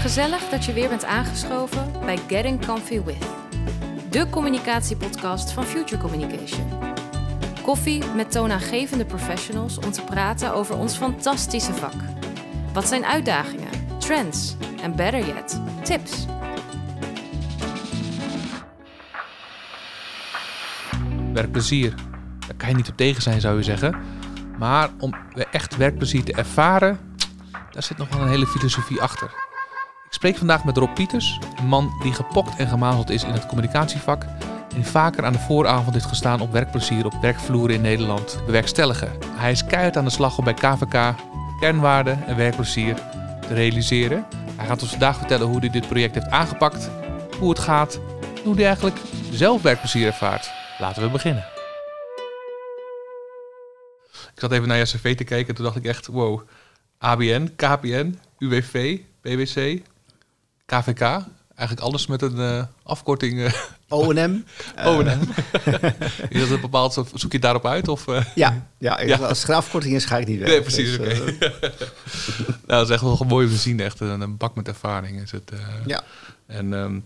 Gezellig dat je weer bent aangeschoven bij Getting Comfy With, de communicatiepodcast van Future Communication. Koffie met toonaangevende professionals om te praten over ons fantastische vak. Wat zijn uitdagingen, trends en better yet, tips? werkplezier. Daar kan je niet op tegen zijn, zou je zeggen. Maar om echt werkplezier te ervaren, daar zit nog wel een hele filosofie achter. Ik spreek vandaag met Rob Pieters, een man die gepokt en gemazeld is in het communicatievak en vaker aan de vooravond heeft gestaan op werkplezier op werkvloeren in Nederland te bewerkstelligen. Hij is keihard aan de slag om bij KVK kernwaarden en werkplezier te realiseren. Hij gaat ons vandaag vertellen hoe hij dit project heeft aangepakt, hoe het gaat en hoe hij eigenlijk zelf werkplezier ervaart. Laten we beginnen. Ik zat even naar je cv te kijken en toen dacht ik echt, wow. ABN, KPN, UWV, PwC, KVK. Eigenlijk alles met een uh, afkorting. Uh, O&M. O&M. is dat een bepaald, zoek je daarop uit? Of, uh? ja, ja, ja, als het afkorting is, ga ik niet weg. Nee, precies, dus. Okay. nou, dat is echt wel mooi om te zien. Echt een, een bak met ervaring is het. ja. En... Um,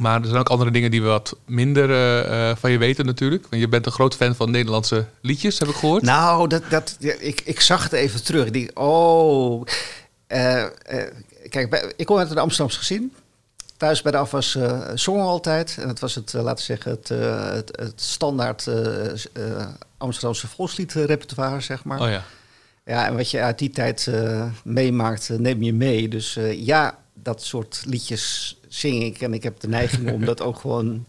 maar er zijn ook andere dingen die we wat minder uh, van je weten natuurlijk. Want je bent een groot fan van Nederlandse liedjes, heb ik gehoord. Nou, dat, dat, ik, ik zag het even terug. Ik oh... Uh, kijk, ik kom uit een Amsterdamse gezin. Thuis bij de afwas zongen altijd. En het was het, laten we zeggen, het, het, het standaard Amsterdamse volksliedrepertoire, zeg maar. Oh ja. Ja, en wat je uit die tijd meemaakt, neem je mee. Dus ja, dat soort liedjes zing ik. En ik heb de neiging om dat ook gewoon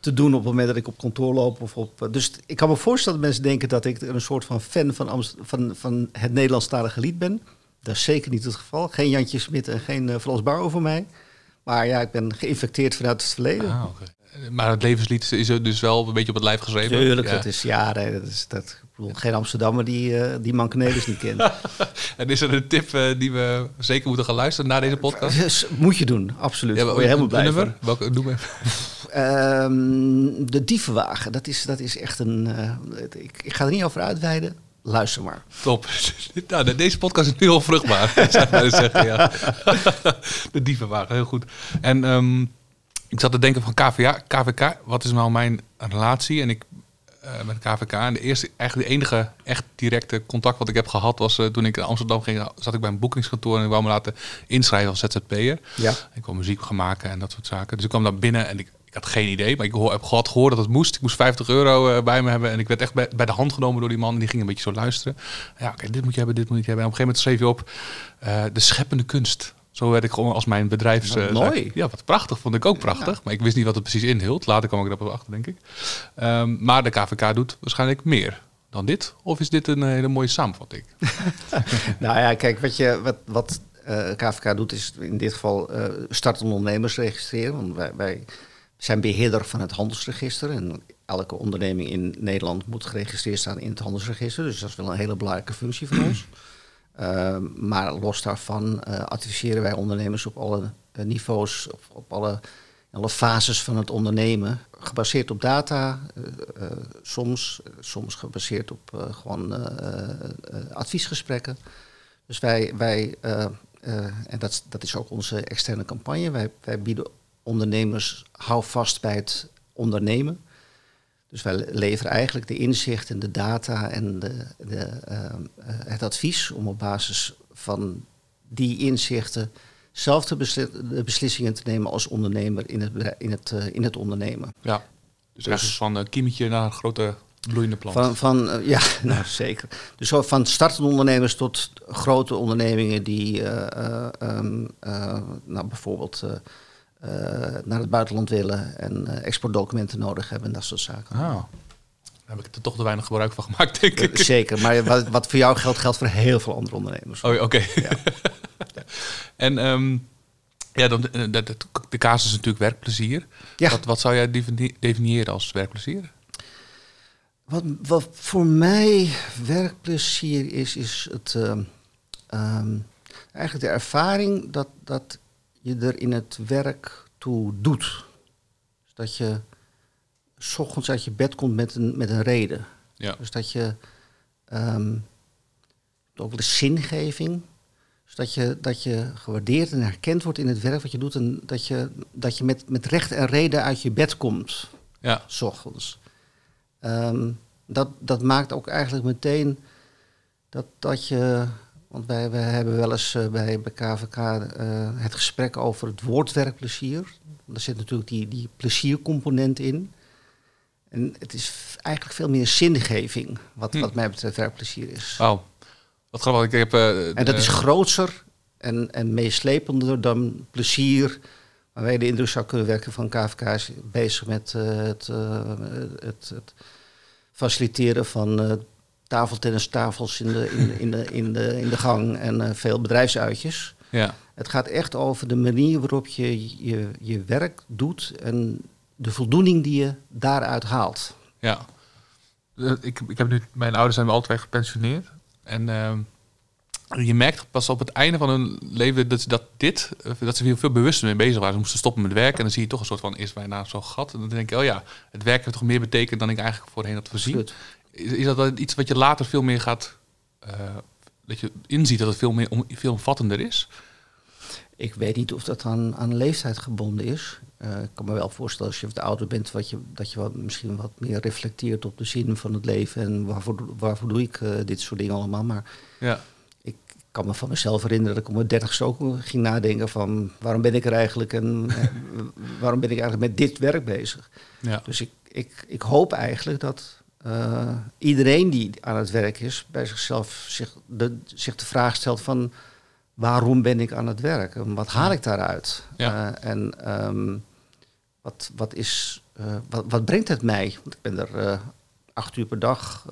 te doen op het moment dat ik op kantoor loop. Of op, dus ik kan me voorstellen dat mensen denken dat ik een soort van fan van, Amst van, van het Nederlandstalige lied ben. Dat is zeker niet het geval. Geen Jantje Smit en geen uh, Frans Bar over mij. Maar ja, ik ben geïnfecteerd vanuit het verleden. Ah, okay. Maar het levenslied is dus wel een beetje op het lijf geschreven? Tuurlijk, ja. dat is jaren. Dat is, dat, bedoel, geen Amsterdammer die, uh, die Mankenelis niet kent. en is er een tip uh, die we zeker moeten gaan luisteren na deze podcast? Moet je doen, absoluut. Ja, Word je helemaal blij nummer? Welke noem even? um, de Dievenwagen, dat is, dat is echt een... Uh, ik, ik ga er niet over uitweiden. Luister maar. Top. nou, deze podcast is nu al vruchtbaar, zou ik zeggen. Ja. de Dievenwagen, heel goed. En... Um, ik zat te denken van KVA, KVK, wat is nou mijn relatie? En ik uh, met KVK. En de eerste, eigenlijk de enige echt directe contact wat ik heb gehad was uh, toen ik in Amsterdam ging, zat ik bij een boekingskantoor en ik wou me laten inschrijven als ZZP'er. Ja. Ik wou muziek gaan maken en dat soort zaken. Dus ik kwam daar binnen en ik, ik had geen idee, maar ik hoor, heb gehad gehoord dat het moest. Ik moest 50 euro uh, bij me hebben en ik werd echt bij, bij, de hand genomen door die man en die ging een beetje zo luisteren. Ja, oké, dit moet je hebben, dit moet je hebben. En op een gegeven moment schreef je op de scheppende kunst. Zo werd ik gewoon als mijn bedrijfs... Uh, mooi. Ja, wat prachtig. Vond ik ook prachtig. Ja. Maar ik wist niet wat het precies inhield. Later kwam ik erop achter, denk ik. Um, maar de KVK doet waarschijnlijk meer dan dit. Of is dit een hele mooie samenvatting? nou ja, kijk, wat, je, wat, wat uh, KVK doet is in dit geval uh, startende ondernemers registreren. Want wij, wij zijn beheerder van het handelsregister. En elke onderneming in Nederland moet geregistreerd staan in het handelsregister. Dus dat is wel een hele belangrijke functie van ons. Uh, maar los daarvan uh, adviseren wij ondernemers op alle uh, niveaus, op, op alle, alle fases van het ondernemen, gebaseerd op data, soms, soms gebaseerd op gewoon adviesgesprekken. Dus wij, wij en dat, dat is ook onze externe campagne, wij, wij bieden ondernemers hou vast bij het ondernemen. Dus wij leveren eigenlijk de inzicht en de data en de, de, uh, het advies om op basis van die inzichten zelf de, besli de beslissingen te nemen als ondernemer in het, in het, uh, in het ondernemen. Ja, dus, dus van een kiemetje naar een grote bloeiende plant. Van, van uh, ja, nou zeker. Dus zo van startende ondernemers tot grote ondernemingen die um, nou, bijvoorbeeld uh, naar het buitenland willen en uh, exportdocumenten nodig hebben en dat soort zaken. Oh. Daar heb ik er toch te weinig gebruik van gemaakt, denk ik. Uh, zeker, maar wat, wat, voor jou geldt, geldt voor heel veel andere ondernemers. Oh, oké. Okay. Ja. en um, ja, dan, de, de, de casus is natuurlijk werkplezier. Ja. Wat, wat zou jij definiëren als werkplezier? Wat, wat voor mij werkplezier is, is het, um, eigenlijk de ervaring dat, dat je er in het werk toe doet. Dus dat je s ochtends uit je bed komt met een, met een reden. Ja. Dus dat je ehm, ook de zingeving. Zodat je, dat je gewaardeerd en herkend wordt in het werk wat je doet. En dat je, dat je met, met recht en reden uit je bed komt. Ja. S ochtends. Ehm, dat, dat maakt ook eigenlijk meteen dat, dat je. Want wij, wij hebben wel eens eh, bij, bij KVK eh, het gesprek over het woord werkplezier. Daar zit natuurlijk die, die pleziercomponent in. En het is eigenlijk veel meer zingeving, wat, Hm. wat mij betreft werkplezier is. Wauw. Wat grappig. Ik heb... eh, En dat is grootser en, en meeslepender dan plezier. Waarmee de indruk zou kunnen werken van KVK is bezig met het, eh, het, het faciliteren van tafeltennistafels in de, in, in, de, in, de, in de gang en eh, veel bedrijfsuitjes. Ja. Het gaat echt over de manier waarop je je, je werk doet en de voldoening die je daaruit haalt. Ja. Eh, Ik, ik heb nu, mijn ouders zijn al twee gepensioneerd. En ehm, je merkt pas op het einde van hun leven dat, dat dit, eh, dat ze veel, veel bewuster mee bezig waren. Ze moesten stoppen met werken en dan zie je toch een soort van is bijna zo'n gat. En dan denk je, oh ja, het werk heeft toch meer betekend dan ik eigenlijk voorheen had voorzien. Absoluut. Is, is dat iets wat je later veel meer gaat, eh, dat je inziet dat het veel meer om, veel omvattender is? Ik weet niet of dat aan, aan leeftijd gebonden is. Eh, ik kan me wel voorstellen als je wat ouder bent, wat je, dat je wat, misschien wat meer reflecteert op de zin van het leven en waarvoor, doe- waarvoor doe ik eh, dit soort dingen allemaal. Maar Ja. ik kan me van mezelf herinneren dat ik om mijn dertigste ook ging nadenken van waarom ben ik er eigenlijk en waarom ben ik eigenlijk met dit werk bezig. Ja. Dus ik, ik, ik hoop eigenlijk dat eh, iedereen die aan het werk is, bij zichzelf zich de, zich de vraag stelt van waarom ben ik aan het werk? En wat haal ik daaruit? Ja. Eh, en ehm, wat, wat, is, eh, wat, wat brengt het mij? Want ik ben er acht uur per dag.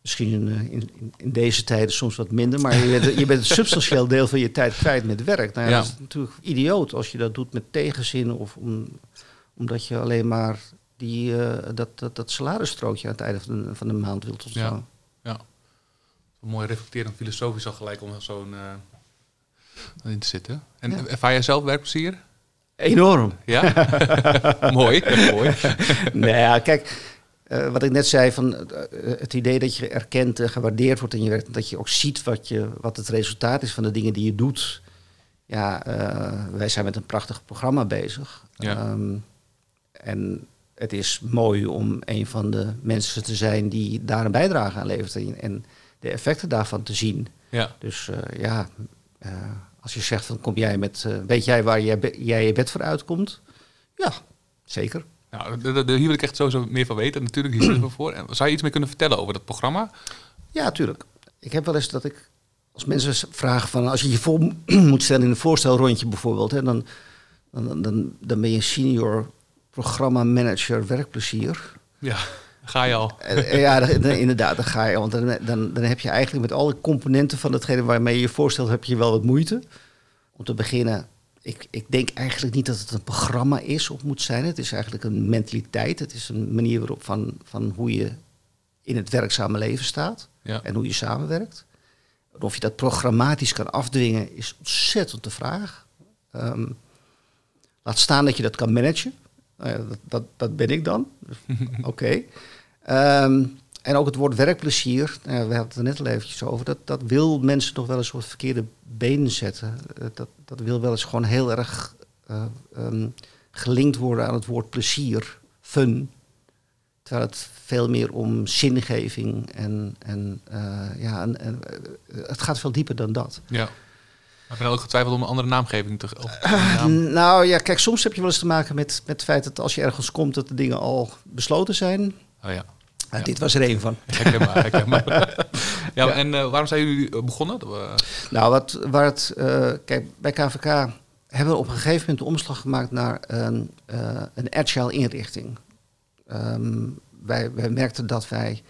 misschien in, in, in- in deze tijden soms wat minder, maar je bent, je bent een substantieel deel van je tijd kwijt met werk. Nou, ja, Ja. Dat is natuurlijk idioot als je dat doet met tegenzin of om, omdat je alleen maar die, eh, dat, dat, dat aan het einde van de, van de maand wilt ontvangen. Mooi reflecterend filosofisch al gelijk om zo'n eh, in te zitten. En ervaar jij zelf werkplezier? Enorm. Ja? mooi. mooi. nou ja, kijk, eh, wat ik net zei, van eh, het idee dat je erkend en gewaardeerd wordt in je werk, dat je ook ziet wat, je, wat het resultaat is van de dingen die je doet. Ja, eh, wij zijn met een prachtig programma bezig. Ja. Ehm, en het is mooi om een van de mensen te zijn die daar een bijdrage aan levert en, de effecten daarvan te zien. Ja. Dus eh, ja, eh, als je zegt van kom jij met, eh, weet jij waar jij, jij je bed voor uitkomt? Ja, zeker. Nou, hier wil ik echt sowieso meer van weten. Natuurlijk, hier zitten we voor. En zou je iets meer kunnen vertellen over dat programma? Ja, tuurlijk. Ik heb wel eens dat ik, als mensen vragen van, als je je voor moet stellen in een voorstelrondje bijvoorbeeld, hè, dan, dan, dan, dan ben je senior programma manager werkplezier. Ja, ga je al. Ja, inderdaad, dan ga je. Want dan, dan, dan heb je eigenlijk met alle componenten van hetgene waarmee je je voorstelt, heb je wel wat moeite. Om te beginnen, ik, ik denk eigenlijk niet dat het een programma is of moet zijn. Het is eigenlijk een mentaliteit. Het is een manier waarop van, van hoe je in het werkzame leven staat Ja. en hoe je samenwerkt. En Of je dat programmatisch kan afdwingen, is ontzettend de vraag. Ehm, laat staan dat je dat kan managen. Nou ja, dat, dat, ben ik dan. Oké. Ehm, en ook het woord werkplezier, nou we hadden het er net al eventjes over, dat, dat wil mensen nog wel eens op verkeerde been zetten. Eh, dat, dat wil wel eens gewoon heel erg eh, ehm, gelinkt worden aan het woord plezier, fun. Terwijl het veel meer om zingeving en, en eh, ja, het gaat veel dieper dan dat. Ja. Ik ben ook getwijfeld om een andere naamgeving te... Een naam. Nou ja, kijk, soms heb je wel eens te maken met, met het feit dat als je ergens komt, dat de dingen al besloten zijn. Oh ja. Nou, Dit was er één van. Herkenbaar, herkenbaar. ja, en eh, waarom zijn jullie eh, begonnen? Nou, wat, waar het, eh, kijk, bij KVK hebben we op een gegeven moment de omslag gemaakt naar een, eh, een agile inrichting. Ehm, wij, wij merkten dat wij,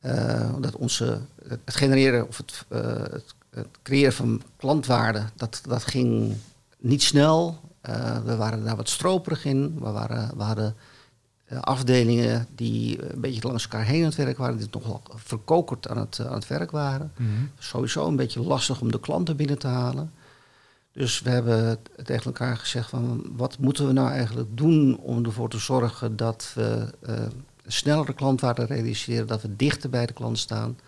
eh, dat onze, het genereren of het, eh, het, het creëren van klantwaarde, dat, dat ging niet snel. Eh, we waren daar wat stroperig in. We, waren, we hadden eh, afdelingen die een beetje langs elkaar heen aan het werk waren, die nogal verkokerd aan het, aan het werk waren sowieso een beetje lastig om de klanten binnen te halen. Dus we hebben tegen elkaar gezegd van wat moeten we nou eigenlijk doen om ervoor te zorgen dat we eh snellere klantwaarde realiseren, dat we dichter bij de klant staan.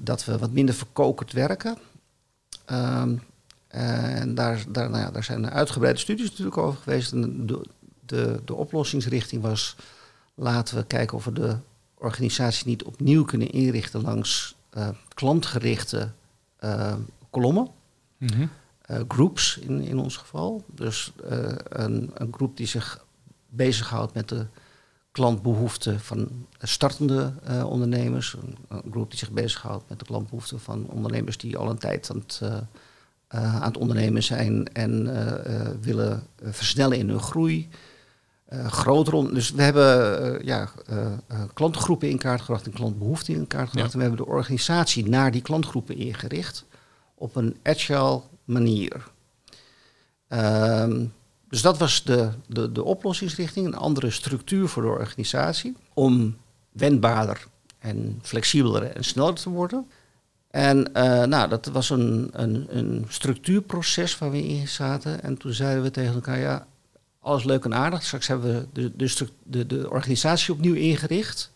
Dat we wat minder verkokerd werken. Ehm, en daar, daar, nou ja, daar zijn uitgebreide studies natuurlijk over geweest. En de, de, de oplossingsrichting was, laten we kijken of we de organisatie niet opnieuw kunnen inrichten langs klantgerichte kolommen. Mm groups in, in ons geval. Dus een, een groep die zich bezighoudt met de klantbehoeften van startende uh, ondernemers. Een, groep die zich bezighoudt met de klantbehoeften van ondernemers die al een tijd aan het, uh, aan het ondernemen zijn en willen versnellen in hun groei. groter dus we hebben ja, klantgroepen in kaart gebracht en klantbehoeften in kaart gebracht. En we hebben de organisatie naar die klantgroepen ingericht op een agile manier. Um, dus dat was de, de, de oplossingsrichting, een andere structuur voor de organisatie om wendbaarder en flexibeler en sneller te worden. En uh, nou, dat was een, een, een structuurproces waar we in zaten. En toen zeiden we tegen elkaar, ja, alles leuk en aardig. Straks hebben we de, de, de, de organisatie opnieuw ingericht.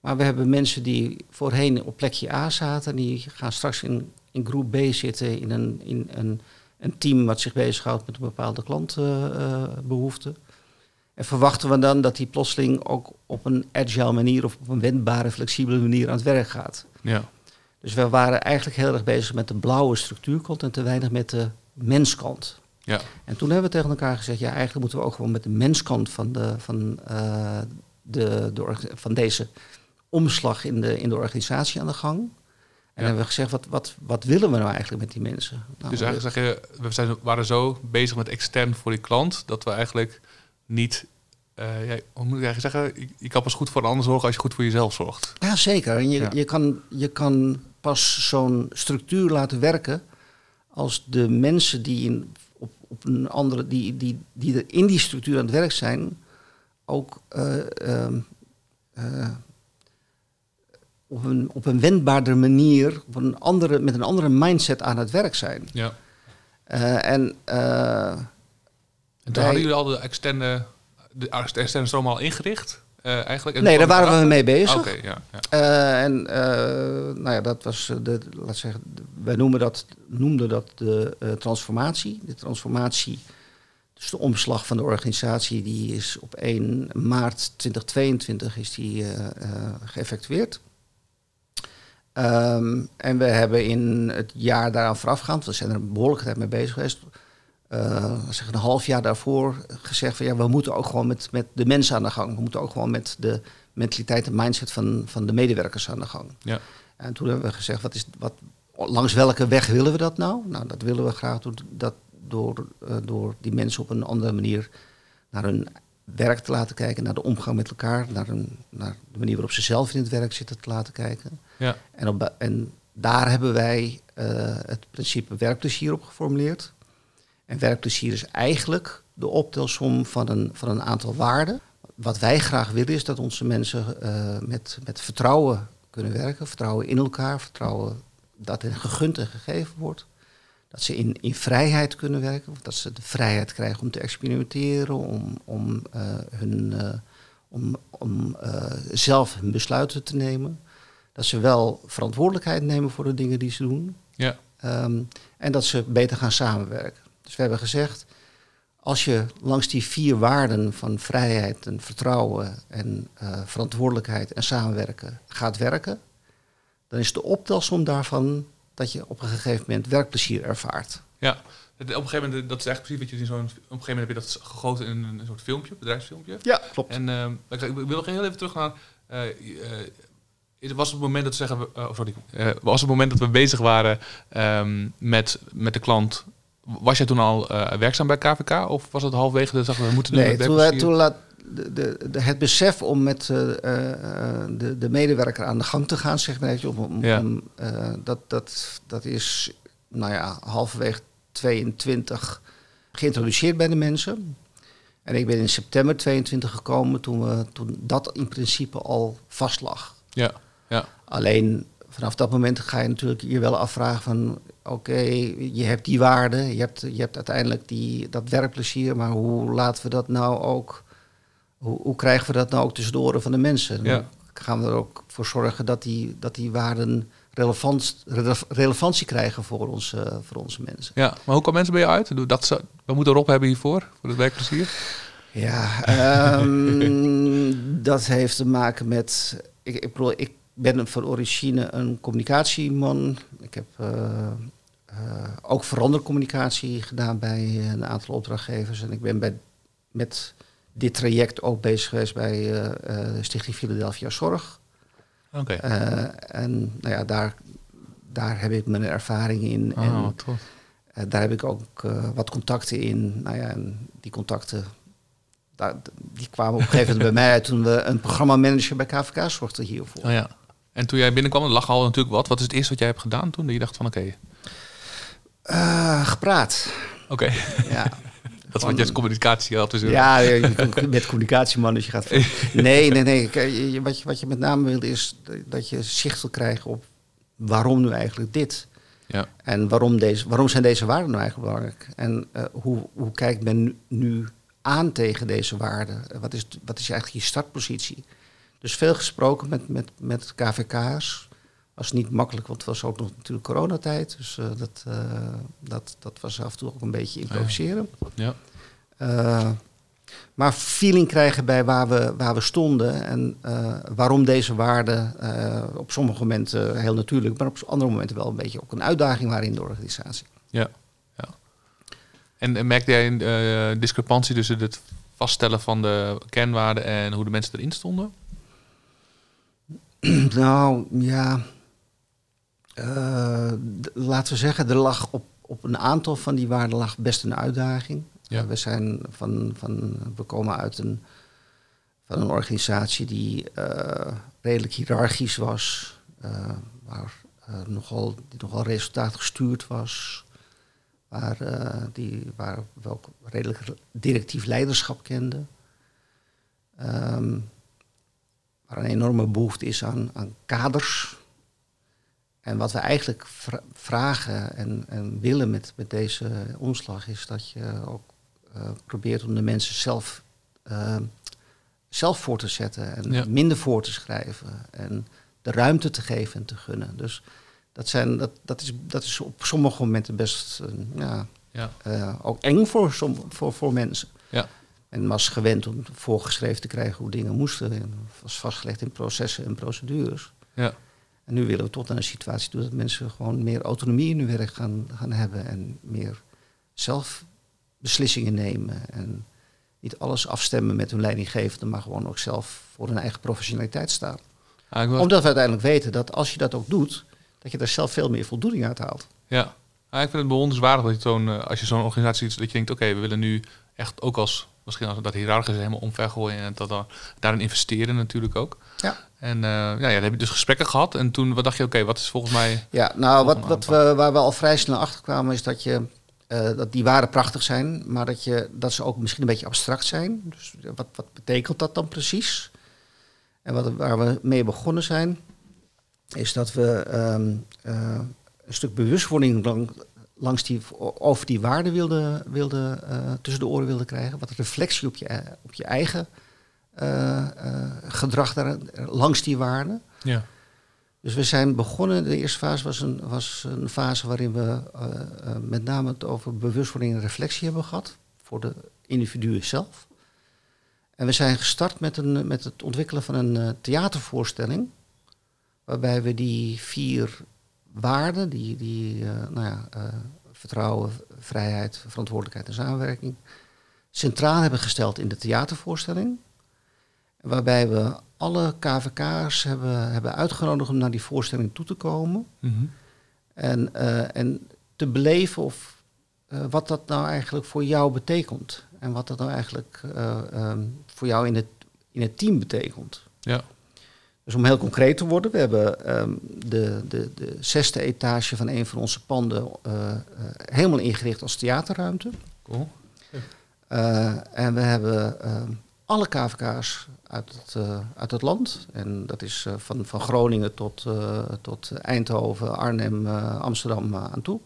Maar we hebben mensen die voorheen op plekje A zaten, die gaan straks in, in groep B zitten in een, in een een team wat zich bezighoudt met een bepaalde klantbehoefte. en verwachten we dan dat die plotseling ook op een agile manier of op een wendbare, flexibele manier aan het werk gaat. Ja. Dus we waren eigenlijk heel erg bezig met de blauwe structuurkant en te weinig met de menskant. Ja. En toen hebben we tegen elkaar gezegd, ja, eigenlijk moeten we ook gewoon met de menskant van, de, van, uh, de, de, van deze omslag in de, in de organisatie aan de gang. En hebben we gezegd, wat, wat, wat willen we nou eigenlijk met die mensen? Nou, dus eigenlijk zeg je, we zijn, waren zo bezig met extern voor die klant, dat we eigenlijk niet uh, ja, hoe moet ik eigenlijk zeggen? Je, kan pas goed voor een ander zorgen als je goed voor jezelf zorgt. Ja, zeker. En je, je, kan, je kan pas zo'n structuur laten werken als de mensen die in, op, op een andere, die, die, die er in die structuur aan het werk zijn, ook uh, op een, op een wendbaarder manier, op een andere, met een andere mindset aan het werk zijn. Ja. Uh, en, uh, en toen hadden jullie al de externe, de externe stroom al ingericht? Uh, eigenlijk? nee, daar waren we mee bezig. Oké, okay, ja, ja. en nou ja, dat was de, laat zeggen, wij noemen dat, noemden dat de transformatie. De transformatie, dus de omslag van de organisatie, die is op 1 maart 2022 is die geëffectueerd. Um, en we hebben in het jaar daaraan voorafgaand, we zijn er een behoorlijke tijd mee bezig geweest, uh, zeg een half jaar daarvoor gezegd van ja, we moeten ook gewoon met, met de mensen aan de gang. We moeten ook gewoon met de mentaliteit en mindset van, van de medewerkers aan de gang. Ja. En toen hebben we gezegd, wat is, wat, langs welke weg willen we dat nou? Nou, dat willen we graag door, dat, door, uh, door die mensen op een andere manier naar hun werk te laten kijken, naar de omgang met elkaar, naar, een, naar de manier waarop ze zelf in het werk zitten te laten kijken. Ja. En, op, en daar hebben wij uh, het principe werkplezier op geformuleerd. En werkplezier is eigenlijk de optelsom van een, van een aantal waarden. Wat wij graag willen is dat onze mensen uh, met, met vertrouwen kunnen werken. Vertrouwen in elkaar, vertrouwen dat er gegund en gegeven wordt. Dat ze in, in vrijheid kunnen werken, dat ze de vrijheid krijgen om te experimenteren, om, om, uh, hun, uh, om, om uh, zelf hun besluiten te nemen. Dat ze wel verantwoordelijkheid nemen voor de dingen die ze doen. Ja. Um, en dat ze beter gaan samenwerken. Dus we hebben gezegd, als je langs die vier waarden van vrijheid en vertrouwen en verantwoordelijkheid en samenwerken gaat werken, dan is de optelsom daarvan dat je op een gegeven moment werkplezier ervaart. Ja, op een gegeven moment, dat is echt precies wat je in zo'n. Op een gegeven moment heb je dat gegoten in een soort filmpje, bedrijfsfilmpje. Ja, klopt. En uh, ik, ik, wil nog heel even terug naar. Uh, uh, was het moment dat we zeggen, oh, sorry, was het moment dat we bezig waren um, met, met de klant. Was jij toen al werkzaam bij KVK of was het halfwege dat we moeten doen? Nee, toen, toen laat, de, de, het besef om met uh, de, de, medewerker aan de gang te gaan, zeg maar even, om, ja. om uh, dat, dat, dat is nou ja, halverwege 22 geïntroduceerd bij de mensen. En ik ben in september 22 gekomen toen, we, toen dat in principe al vast lag. Ja, ja. Alleen vanaf dat moment ga je natuurlijk hier wel afvragen van... oké, je hebt die waarde, je hebt, je hebt uiteindelijk die, dat werkplezier... maar hoe laten we dat nou ook hoe, hoe, krijgen we dat nou ook tussen de oren van de mensen? Ja. gaan we er ook voor zorgen dat die, dat die waarden relevant, relevantie krijgen voor onze, voor onze mensen. Ja, maar hoe komen mensen bij je uit? Dat ze, we moeten Rob hebben hiervoor, voor het werkplezier? Ja, ehm, dat heeft te maken met. Ik, ik, bedoel, ik ben van origine een communicatieman. Ik heb uh, uh, ook verandercommunicatie gedaan bij een aantal opdrachtgevers. En ik ben bij, met dit traject ook bezig geweest bij uh, Stichting Philadelphia Zorg. Oké. en nou ja, daar, daar heb ik mijn ervaring in. Oh, en tof. daar heb ik ook wat contacten in. Nou ja, en die contacten die kwamen op een gegeven moment bij mij uit toen we een programmamanager bij KVK zorgden hiervoor. Oh ja. En toen jij binnenkwam, lag al natuurlijk wat. Wat is het eerste wat jij hebt gedaan toen? Dat je dacht van oké. Uh, gepraat. Oké. Ja. dat is wat je als communicatie had. Dus ja, je met communicatieman, dus je gaat. Nee, nee, nee. Wat je, wat je met name wil is dat je zicht wil krijgen op waarom nu eigenlijk dit. Ja. En waarom, deze, waarom zijn deze waarden nou eigenlijk belangrijk? En uh, hoe, hoe kijkt men nu aan tegen deze waarden? Wat is, wat is eigenlijk je startpositie? Dus veel gesproken met, met, met KVK's. Was niet makkelijk, want het was ook nog natuurlijk coronatijd. Dus uh, dat, uh, dat, dat was af en toe ook een beetje improviseren. Ja. Uh, maar feeling krijgen bij waar we, waar we stonden en waarom deze waarden op sommige momenten heel natuurlijk, maar op andere momenten wel een beetje ook een uitdaging waren in de organisatie. Ja. En, en merkte jij een discrepantie tussen het vaststellen van de kernwaarden en hoe de mensen erin stonden? Nou ja, uh, laten we zeggen, er lag op, op een aantal van die waarden lag best een uitdaging. Ja. we, zijn van, van, we komen uit een, van een organisatie die uh, redelijk hiërarchisch was, waar nogal, die nogal resultaatgestuurd was waar, die, waar we ook redelijk directief leiderschap kenden. Um, waar een enorme behoefte is aan, aan kaders. En wat we eigenlijk vra vragen en, en, willen met, met deze omslag is dat je ook uh, probeert om de mensen zelf, uh, zelf voor te zetten en Ja. minder voor te schrijven en de ruimte te geven en te gunnen. Dus dat, zijn, dat, dat, is, dat is op sommige momenten best uh, ja, Ja. uh, ook eng voor, som, voor, voor mensen. Ja. Men was gewend om voorgeschreven te krijgen hoe dingen moesten. En was vastgelegd in processen en procedures. Ja. En nu willen we tot naar een situatie toe dat mensen gewoon meer autonomie in hun werk gaan, gaan hebben. En meer zelf beslissingen nemen. En niet alles afstemmen met hun leidinggevende, maar gewoon ook zelf voor hun eigen professionaliteit staan. Ah, Omdat we uiteindelijk weten dat als je dat ook doet, dat je daar zelf veel meer voldoening uit haalt. Ja, Ah, ik vind het bewonderenswaardig dat je zo'n, eh, als je zo'n organisatie ziet, dat je denkt, oké, we willen nu echt ook als, misschien als dat hiërarchisch helemaal omvergooien en dat dan, daarin investeren natuurlijk ook. Ja. En eh, ja, ja, dan heb je dus gesprekken gehad en toen wat dacht je, oké, wat is volgens mij... Ja, nou, wat, wat we, waar we al vrij snel achter kwamen is dat, je, eh, dat die waarden prachtig zijn, maar dat, je, dat ze ook misschien een beetje abstract zijn. Dus wat, wat betekent dat dan precies? En wat, waar we mee begonnen zijn, is dat we ehm, eh, een stuk bewustwording lang, langs die, over die waarden wilden, wilden, tussen de oren wilden krijgen. Wat reflectie op je, op je eigen gedrag daar, langs die waarden. Ja. Dus we zijn begonnen, de eerste fase was een, was een fase waarin we uh, uh, met name het over bewustwording en reflectie hebben gehad voor de individuen zelf. En we zijn gestart met, een, met het ontwikkelen van een uh, theatervoorstelling, waarbij we die vier waarden, die, die nou ja, vertrouwen, vrijheid, verantwoordelijkheid en samenwerking, centraal hebben gesteld in de theatervoorstelling. Waarbij we alle KVK'ers hebben, hebben uitgenodigd om naar die voorstelling toe te komen. Mhm. En, uh, en te beleven of, uh, wat dat nou eigenlijk voor jou betekent. En wat dat nou eigenlijk uh, um, voor jou in het, in het team betekent. Ja. Dus om heel concreet te worden, we hebben um, de, de, de zesde etage van een van onze panden helemaal ingericht als theaterruimte. Cool. en we hebben alle KVK's uit het, uh, uit het land. En dat is uh, van, van Groningen tot, uh, tot Eindhoven, Arnhem, Amsterdam aan toe.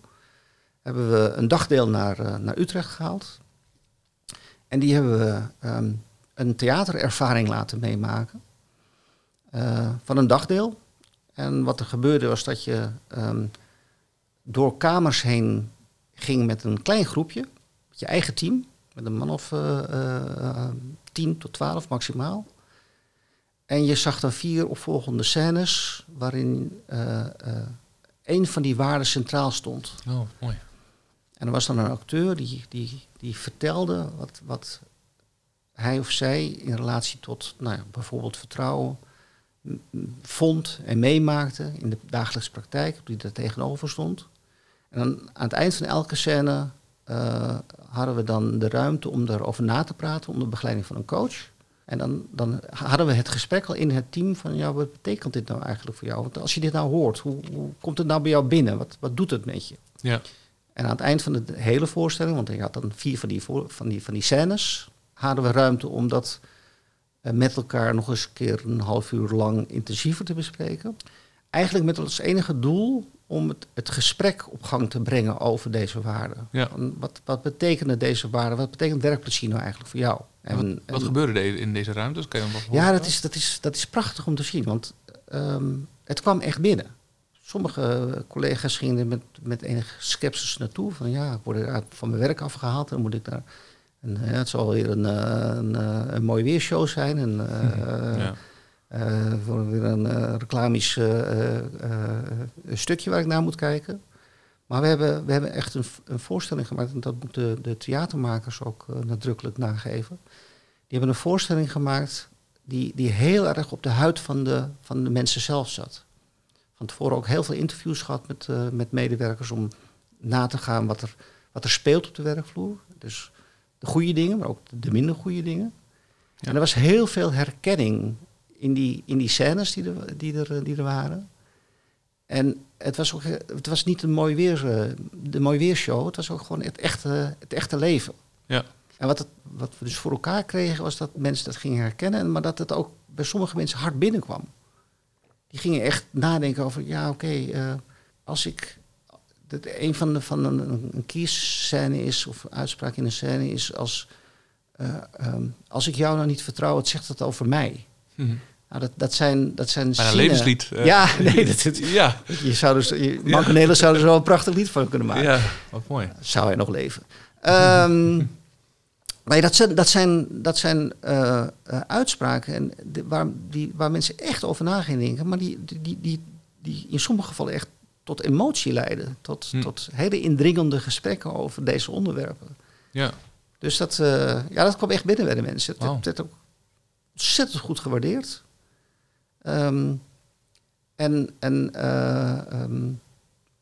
Hebben we een dagdeel naar, naar Utrecht gehaald. En die hebben we um, een theaterervaring laten meemaken. eh, van een dagdeel. En wat er gebeurde was dat je ehm, door kamers heen ging met een klein groepje, met je eigen team, met een man of 10 tot 12 maximaal. En je zag dan vier opvolgende scènes waarin uh, een van die waarden centraal stond. Oh, mooi. En er was dan een acteur die, die, die vertelde wat, wat hij of zij in relatie tot nou ja, bijvoorbeeld vertrouwen vond en meemaakte in de dagelijkse praktijk, die er tegenover stond. En dan aan het eind van elke scène uh, hadden we dan de ruimte om daarover na te praten onder begeleiding van een coach. En dan, dan hadden we het gesprek al in het team van, ja, wat betekent dit nou eigenlijk voor jou? Want als je dit nou hoort, hoe, hoe komt het nou bij jou binnen? Wat, wat doet het met je? Ja. En aan het eind van de hele voorstelling, want ik had dan vier van die, van die, van die scènes, hadden we ruimte om dat uh, met elkaar nog eens een keer een half uur lang intensiever te bespreken. Eigenlijk met als enige doel om het, het gesprek op gang te brengen over deze waarden. Ja. Wat, wat betekenen deze waarden? Wat betekent werkplezier nou eigenlijk voor jou? En, wat, wat en, gebeurde in deze ruimtes? Kan je ja, dat is, dat, is, dat is prachtig om te zien, want um, het kwam echt binnen. Sommige collega's gingen er met, met enige sceptisch naartoe. Van ja, ik word er van mijn werk afgehaald en dan moet ik daar... En, ja, het zal weer een, een, een, een mooi weershow zijn. En, uh, ja. Uh, voor weer een uh, reclamisch uh, stukje waar ik naar moet kijken. Maar we hebben, we hebben echt een, een voorstelling gemaakt, en dat moeten de, de theatermakers ook nadrukkelijk nageven. Die hebben een voorstelling gemaakt die, die heel erg op de huid van de, van de mensen zelf zat. Van tevoren ook heel veel interviews gehad met, met medewerkers om na te gaan wat er, wat er speelt op de werkvloer. Dus de goede dingen, maar ook de minder goede dingen. Ja. En er was heel veel herkenning in die, in die scènes die er, die er, die er waren. En het was, ook, het was niet een mooi weer, de mooi weershow, het was ook gewoon het echte, het echte leven. Ja. En wat, het, wat we dus voor elkaar kregen, was dat mensen dat gingen herkennen, maar dat het ook bij sommige mensen hard binnenkwam. Die gingen echt nadenken over, ja oké, okay, uh, als ik... Dat een van de van een, een kiesscène is, of een uitspraak in een scène is als... Uh, um, als ik jou nou niet vertrouw, het zegt dat over mij. Mm-hmm. Nou, dat, dat zijn, dat zijn een levenslied. Uh, ja, nee, dat, ja. Je zou dus, je, Marco ja. zou er zo een prachtig lied van kunnen maken. Ja, wat mooi. Zou hij nog leven. Um, maar dat zijn, dat zijn, dat zijn uh, uh, uitspraken en de, waar, die, waar mensen echt over na gaan denken, maar die, die, die, die in sommige gevallen echt tot emotie leiden. Tot, hm. tot hele indringende gesprekken over deze onderwerpen. Ja. Dus dat, ja, dat kwam echt binnen bij de mensen. Wow. Dat, dat ook ontzettend goed gewaardeerd. Um, en en uh, um,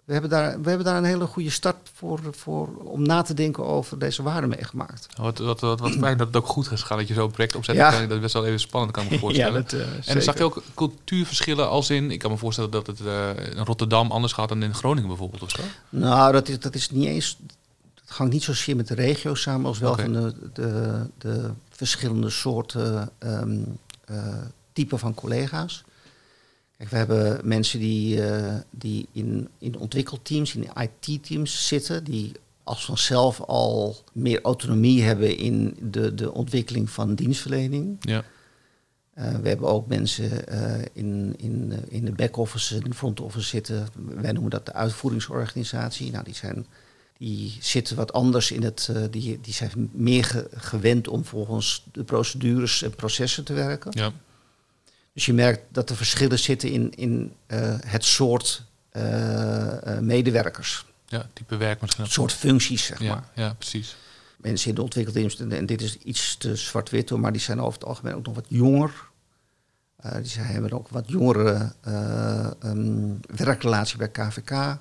we, hebben daar, we hebben daar een hele goede start voor, voor om na te denken over deze waarden meegemaakt. Wat, wat, wat, wat fijn dat het ook goed is gaan dat je zo'n project opzet. Ja. Dat is best wel even spannend, kan ik me voorstellen. ja, dat, uh, en dan zag je ook cultuurverschillen als in... Ik kan me voorstellen dat het uh, in Rotterdam anders gaat dan in Groningen bijvoorbeeld of zo. Nou, dat is, dat is niet eens... Het hangt niet zozeer met de regio samen als wel okay. van de, de, de verschillende soorten um, typen van collega's. Kijk, we hebben mensen die, uh, die in, in ontwikkelteams, in IT-teams zitten, die als vanzelf al meer autonomie hebben in de, de ontwikkeling van dienstverlening. Ja. Uh, we hebben ook mensen uh, in, in, in de back-office en de front-office zitten. Wij noemen dat de uitvoeringsorganisatie. Nou, die zijn die zitten wat anders in het. Uh, die, die zijn meer ge gewend om volgens de procedures en processen te werken. Ja. Dus je merkt dat er verschillen zitten in, in uh, het soort uh, medewerkers. Ja, type werk misschien. Het soort functies, zeg ja, maar. Ja, precies. Mensen in de ontwikkelteams, en dit is iets te zwart-wit hoor, maar die zijn over het algemeen ook nog wat jonger. die zijn, hebben ook wat jongere um, werkrelatie bij KVK.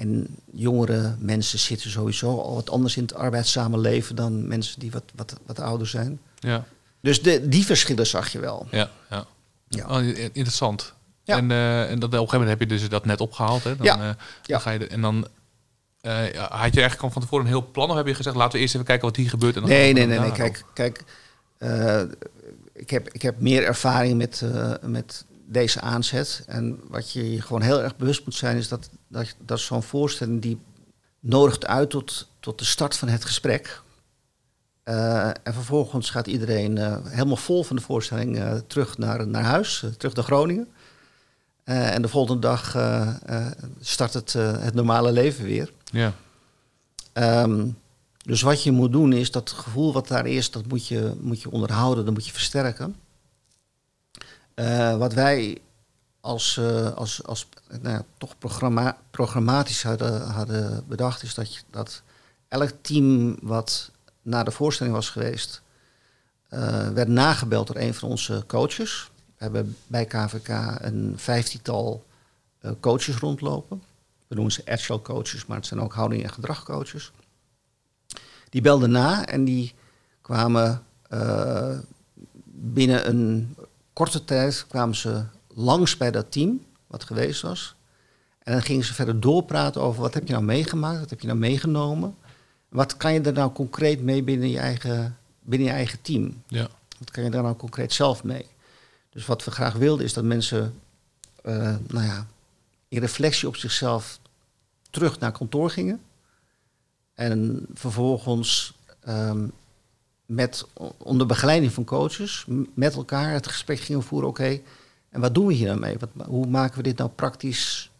En jongere mensen zitten sowieso al wat anders in het arbeidssamenleven dan mensen die wat, wat, wat ouder zijn. Ja. Dus de, die verschillen zag je wel. Ja, ja. ja. Oh, interessant. Ja. En, uh, en dat, op een gegeven moment heb je dus dat net opgehaald. Hè? Dan, ja. Uh, ja. dan ga je de, en dan uh, had je eigenlijk al van tevoren een heel plan of heb je gezegd laten we eerst even kijken wat hier gebeurt? En dan nee, nee, nee, nee. Kijk, kijk ik, heb, ik heb meer ervaring met, met deze aanzet. En wat je gewoon heel erg bewust moet zijn, is dat, dat, dat zo'n voorstelling die nodigt uit tot, tot de start van het gesprek. Eh, en vervolgens gaat iedereen eh, helemaal vol van de voorstelling eh, terug naar, naar huis, terug naar Groningen. En de volgende dag start het, het normale leven weer. Ja. Ehm, dus wat je moet doen is dat gevoel wat daar is, dat moet je, moet je onderhouden, dat moet je versterken. Eh, wat wij als, eh, als, als nou ja, toch programma, programmatisch hadden, hadden bedacht, is dat, dat elk team wat naar de voorstelling was geweest, eh, werd nagebeld door een van onze coaches. We hebben bij KVK een vijftiental coaches rondlopen. We noemen ze agile coaches, maar het zijn ook houding- en gedragcoaches. Die belden na en die kwamen binnen een korte tijd kwamen ze langs bij dat team wat geweest was. En dan gingen ze verder doorpraten over wat heb je nou meegemaakt, wat heb je nou meegenomen. Wat kan je er nou concreet mee binnen je eigen, binnen je eigen team? Ja. Wat kan je daar nou concreet zelf mee? Dus wat we graag wilden is dat mensen eh, nou ja, in reflectie op zichzelf terug naar kantoor gingen. En vervolgens ehm, met, onder begeleiding van coaches met elkaar het gesprek gingen voeren. Oké, en wat doen we hier nou mee? Wat, hoe maken we dit nou praktisch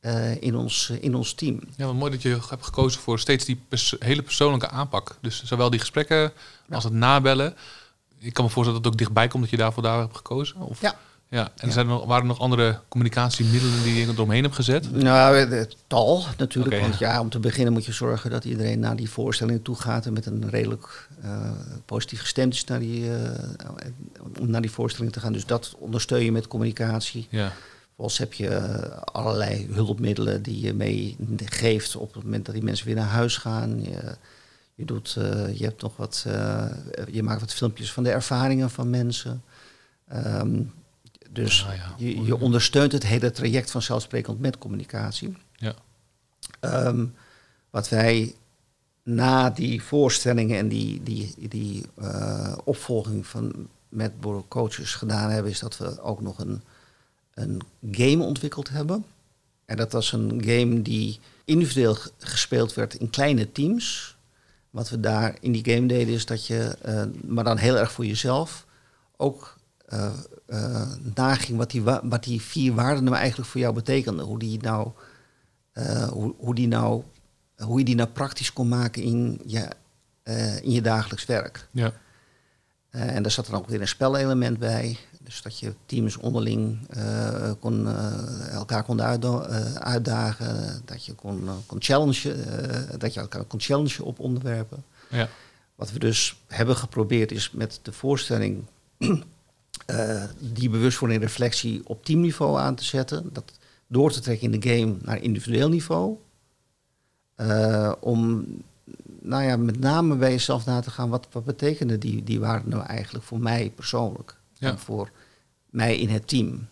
eh, in, ons, in ons team? Ja, wat mooi dat je hebt gekozen voor steeds die pers- hele persoonlijke aanpak. Dus zowel die gesprekken als het nabellen. Ik kan me voorstellen dat het ook dichtbij komt dat je daarvoor daar hebt gekozen. Of? Ja. Ja. En Ja. zijn er waren er nog andere communicatiemiddelen die je eromheen hebt gezet? Nou, tal natuurlijk. Want ja, om te beginnen moet je zorgen dat iedereen naar die voorstelling toe gaat en met een redelijk eh, positief gestemd is naar die, eh, om naar die voorstelling te gaan. Dus dat ondersteun je met communicatie. Ja. Vervolgens heb je eh, allerlei hulpmiddelen die je meegeeft op het moment dat die mensen weer naar huis gaan. Je, je, doet, je, hebt nog wat, je maakt wat filmpjes van de ervaringen van mensen. Ehm, dus Ah, ja. je, je ondersteunt het hele traject van zelfsprekend met communicatie. Ja. Ehm, wat wij na die voorstellingen en die, die, die eh, opvolging van, met coaches gedaan hebben, is dat we ook nog een, een game ontwikkeld hebben. En dat was een game die individueel gespeeld werd in kleine teams. Wat we daar in die game deden is dat je, eh, maar dan heel erg voor jezelf, ook eh, naging wat die, wa- wat die vier waarden nou eigenlijk voor jou betekenden. Hoe die nou, eh, hoe, hoe, die nou, hoe je die nou praktisch kon maken in je, in je dagelijks werk. Ja. En daar zat dan ook weer een spelelement bij. Dus dat je teams onderling kon, elkaar kon uitda- uitdagen. Dat je kon, kon challengen, dat je elkaar kon challengen op onderwerpen. Ja. Wat we dus hebben geprobeerd is met de voorstelling eh, die bewustwording en reflectie op teamniveau aan te zetten. Dat door te trekken in de game naar individueel niveau. Eh, om nou ja, met name bij jezelf na te gaan, wat, wat betekenen die, die waarden nou eigenlijk voor mij persoonlijk? Ja. En voor mij in het team.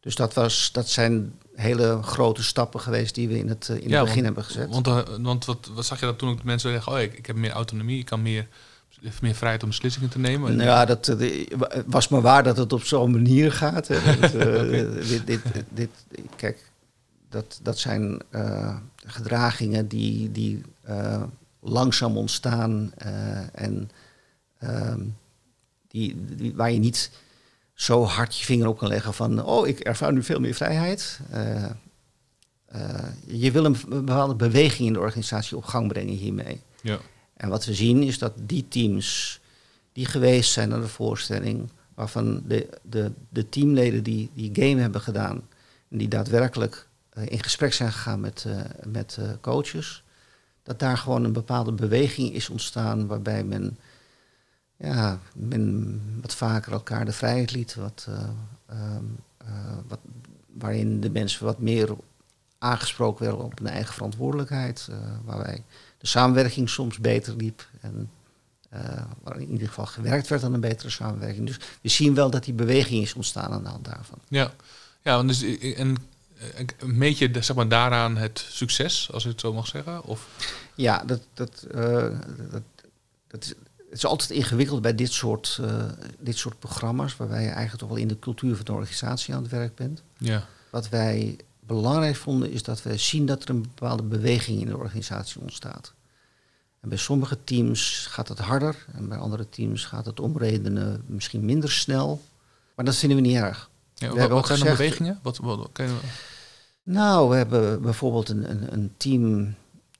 Dus dat, was, dat zijn hele grote stappen geweest die we in het, eh, in Ja, het begin want- hebben gezet. Want, want wat, wat zag je dat toen ook mensen zeggen, oh ik, ik heb meer autonomie, ik kan meer, meer vrijheid om beslissingen te nemen? Nou ja, dat eh, was maar waar dat het op zo'n manier gaat. Dat, eh, dit, dit, dit, kijk, dat, dat zijn eh, gedragingen die, die langzaam ontstaan en ehm, die, die, waar je niet zo hard je vinger op kan leggen van, oh, ik ervaar nu veel meer vrijheid. Je wil een bepaalde beweging in de organisatie op gang brengen hiermee. Ja. En wat we zien is dat die teams die geweest zijn naar de voorstelling, waarvan de, de, de teamleden die die game hebben gedaan en die daadwerkelijk eh, in gesprek zijn gegaan met, eh, met eh, coaches, dat daar gewoon een bepaalde beweging is ontstaan waarbij men, ja, men wat vaker elkaar de vrijheid liet, wat, eh, ehm, eh, wat, waarin de mensen wat meer aangesproken werden op hun eigen verantwoordelijkheid, eh, waarbij de samenwerking soms beter liep. En eh, waar in ieder geval gewerkt werd aan een betere samenwerking. Dus we zien wel dat die beweging is ontstaan aan de hand daarvan. Ja, ja want dus, eh, en eh, meet je zeg maar, daaraan het succes, als ik het zo mag zeggen? Of, Ja, dat, dat, dat, dat is, het is altijd ingewikkeld bij dit soort, dit soort programma's, waarbij je eigenlijk toch wel in de cultuur van de organisatie aan het werk bent. ja, Wat wij belangrijk vonden, is dat we zien dat er een bepaalde beweging in de organisatie ontstaat. En bij sommige teams gaat het harder en bij andere teams gaat het om redenen misschien minder snel. Maar dat vinden we niet erg. Ja, We wat hebben ook zijn gezegd- bewegingen? Wat, wat, je- Nou, we hebben bijvoorbeeld een, een, een team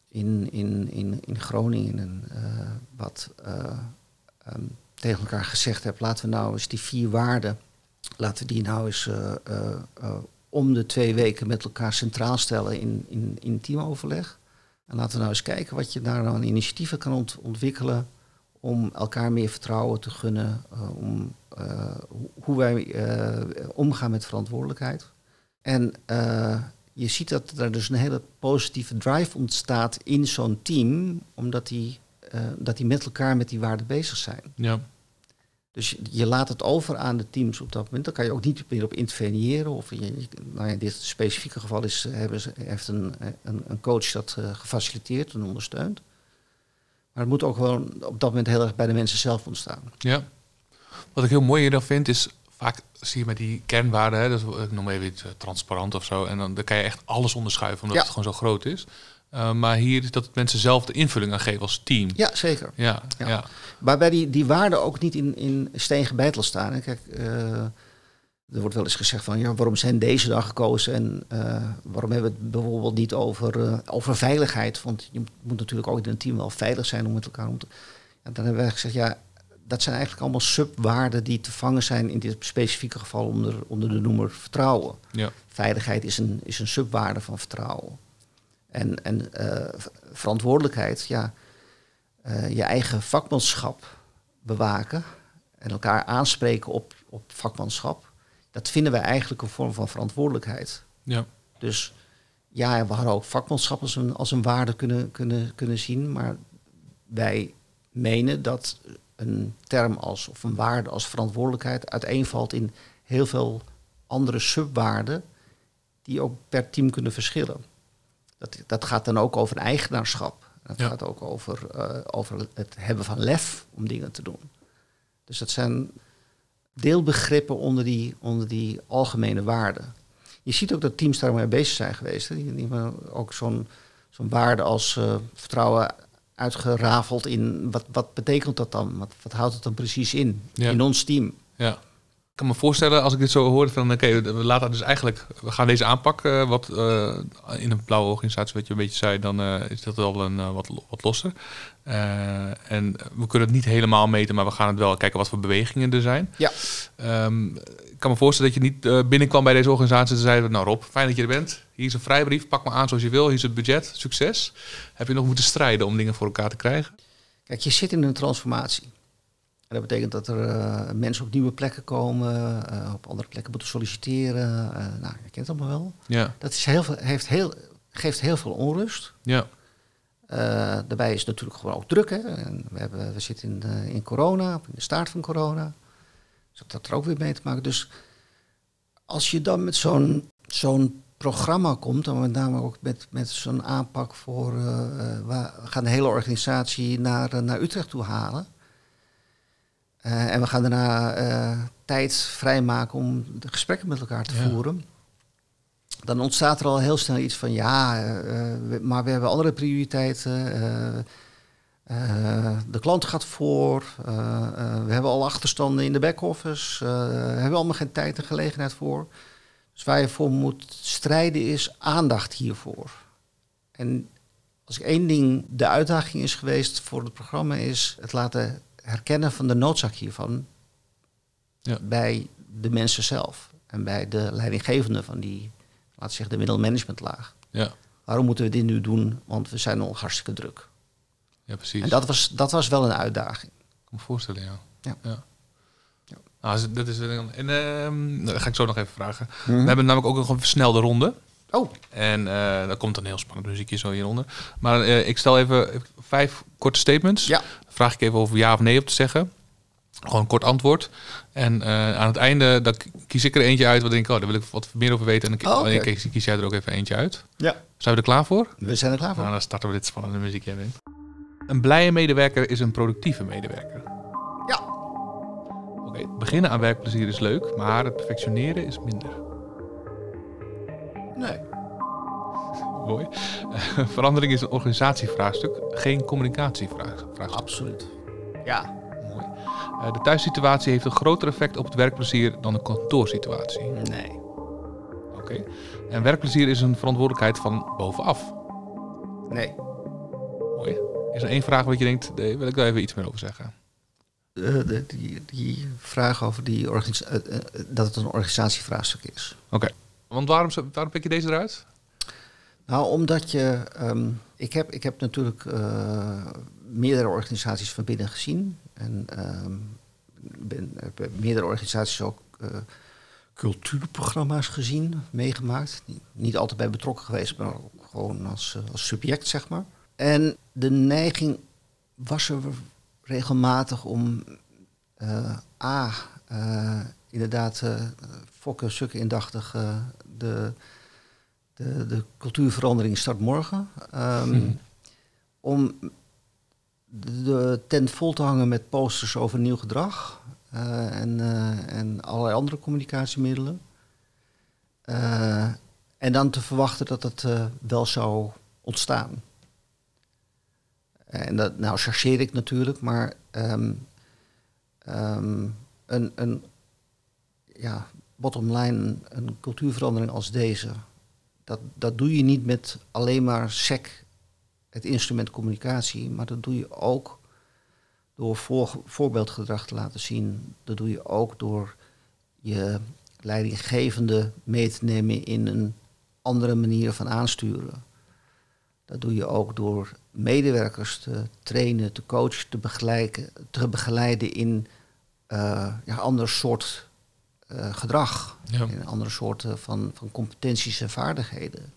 in, in, in, in Groningen en, eh, wat eh, ehm, tegen elkaar gezegd heeft, laten we nou eens die vier waarden, laten we die nou eens eh, om de twee weken met elkaar centraal stellen in, in, in teamoverleg. En laten we nou eens kijken wat je daar nou aan initiatieven kan ont- ontwikkelen om elkaar meer vertrouwen te gunnen, eh, om eh, hoe- wij eh, omgaan met verantwoordelijkheid. En je ziet dat er dus een hele positieve drive ontstaat in zo'n team, omdat die, dat die met elkaar met die waarden bezig zijn. ja. Dus je- laat het over aan de teams op dat moment. Dan kan je ook niet meer op interveneren. Of je, nou ja, in dit specifieke geval is, eh, hebben ze, heeft een, een, een coach dat eh, gefaciliteerd en ondersteund. Maar het moet ook gewoon op dat moment heel erg bij de mensen zelf ontstaan. Ja. Wat ik heel mooi hierdan vind is, vaak zie je met die kernwaarden, hè, dat ik noem even iets eh, transparant of zo, en dan, dan kan je echt alles onderschuiven, omdat Ja. het gewoon zo groot is. Uh, maar hier is dat mensen zelf de invulling aan geven als team. Ja, zeker. Ja, Ja. ja. Waarbij die, die waarden ook niet in, in steen gebeiteld staan. hè. Kijk, eh, er wordt wel eens gezegd van ja, waarom zijn deze dan gekozen en eh, waarom hebben we het bijvoorbeeld niet over, eh, over veiligheid? Want je moet natuurlijk ook in een team wel veilig zijn om met elkaar om te. Ja, dan hebben wij gezegd, ja, dat zijn eigenlijk allemaal subwaarden die te vangen zijn in dit specifieke geval onder, onder de noemer vertrouwen. ja. Veiligheid is een, is een subwaarde van vertrouwen. En, en eh, verantwoordelijkheid, ja, eh, je eigen vakmanschap bewaken en elkaar aanspreken op, op vakmanschap, dat vinden wij eigenlijk een vorm van verantwoordelijkheid. ja. Dus ja, we hadden ook vakmanschap als een, als een waarde kunnen, kunnen, kunnen zien, maar wij menen dat een term als, of een waarde als verantwoordelijkheid uiteenvalt in heel veel andere subwaarden die ook per team kunnen verschillen. Dat, dat gaat dan ook over eigenaarschap. Dat Ja. gaat ook over, eh, over het hebben van lef om dingen te doen. Dus dat zijn deelbegrippen onder die, onder die algemene waarden. Je ziet ook dat teams daarmee bezig zijn geweest. hè. Die, die hebben ook zo'n zo'n waarde als eh, vertrouwen uitgerafeld in wat, wat betekent dat dan? Wat, wat houdt het dan precies in? Ja. In ons team. Ja. Ik kan me voorstellen, als ik dit zo hoor, van oké, we laten dus eigenlijk, we gaan deze aanpak, eh, wat eh, in een blauwe organisatie, wat je een beetje zei, dan eh, is dat wel een wat, wat losser. En we kunnen het niet helemaal meten, maar we gaan het wel kijken wat voor bewegingen er zijn. Ja. Ehm, ik kan me voorstellen dat je niet binnenkwam bij deze organisatie en zei, nou Rob, fijn dat je er bent. Hier is een vrijbrief, pak me aan zoals je wil, hier is het budget, succes. Heb je nog moeten strijden om dingen voor elkaar te krijgen? Kijk, je zit in een transformatie. En dat betekent dat er eh, mensen op nieuwe plekken komen, eh, op andere plekken moeten solliciteren. eh, nou, je kent het allemaal wel. Ja, Dat is heel veel, heeft heel, geeft heel veel onrust. ja, daarbij is het natuurlijk gewoon ook druk. Hè? En we, hebben, we zitten in, in corona, in de start van corona. Dus dat er ook weer mee te maken. Dus als je dan met zo'n zo'n programma komt, en met name ook met, met zo'n aanpak voor... we gaan de hele organisatie naar, naar Utrecht toe halen. Eh, en we gaan daarna eh, tijd vrijmaken om de gesprekken met elkaar te Ja. voeren. Dan ontstaat er al heel snel iets van ja, eh, we- maar we hebben andere prioriteiten. de klant gaat voor. we hebben al achterstanden in de back-office. we hebben allemaal geen tijd en gelegenheid voor. Dus waar je voor moet strijden is aandacht hiervoor. En als ik één ding de uitdaging is geweest voor het programma, is het laten herkennen van de noodzaak hiervan Ja. bij de mensen zelf en bij de leidinggevende van die, we zeggen, de middelmanagementlaag. ja, Waarom moeten we dit nu doen? Want we zijn al hartstikke druk. ja precies. En dat was, dat was wel een uitdaging. Ik kan me voorstellen, ja. Ja. ja. Ja. Nou, dus dat is en dat ga ik zo nog even vragen. We hebben namelijk ook nog een versnelde ronde. Oh, En uh, daar komt een heel spannend muziekje zo hieronder. Maar eh, ik stel even vijf korte statements. Ja. Vraag ik even over ja of nee op te zeggen. Gewoon een kort antwoord. En uh, aan het einde dan kies ik er eentje uit. Wat denk ik, oh, daar wil ik wat meer over weten. En dan Oh, okay. kies, kies jij er ook even eentje uit. Ja. Zijn we er klaar voor? We zijn er klaar voor. Nou, dan starten we dit spannende muziekje in. Een blije medewerker is een productieve medewerker. Ja. Oké, okay, beginnen aan werkplezier is leuk, maar het perfectioneren is minder. Nee. Mooi. Eh, verandering is een organisatievraagstuk, geen communicatievraagstuk. Absoluut. Ja. Mooi. Eh, de thuissituatie heeft een groter effect op het werkplezier dan de kantoorsituatie. Nee. Oké. En werkplezier is een verantwoordelijkheid van bovenaf. Nee. Mooi. Is er één vraag wat je denkt, daar wil ik daar even iets meer over zeggen? Uh, de, die, die vraag over die uh, uh, dat het een organisatievraagstuk is. Oké. Want waarom, waarom pik je deze eruit? Nou, omdat je. Um, ik, heb, ik heb natuurlijk meerdere organisaties van binnen gezien. En um, ben, heb meerdere organisaties ook cultuurprogramma's gezien, meegemaakt. Niet, altijd bij betrokken geweest, maar ook gewoon als, als subject, zeg maar. En de neiging was er regelmatig om uh, A, inderdaad, uh, fokken, sukken indachtig de, de, de cultuurverandering start morgen. Um, hmm. Om de tent vol te hangen met posters over nieuw gedrag en, en allerlei andere communicatiemiddelen. en dan te verwachten dat het wel zou ontstaan. En dat, nou chargeer ik natuurlijk, maar um, um, een, een ja, bottom line, een cultuurverandering als deze, dat, dat doe je niet met alleen maar SEC, het instrument communicatie, maar dat doe je ook door voor, voorbeeldgedrag te laten zien. Dat doe je ook door je leidinggevende mee te nemen in een andere manier van aansturen. Dat doe je ook door medewerkers te trainen, te coachen, te begeleiden, te begeleiden in uh, ja, ander soort uh, gedrag. Ja. In andere soorten van, van competenties en vaardigheden.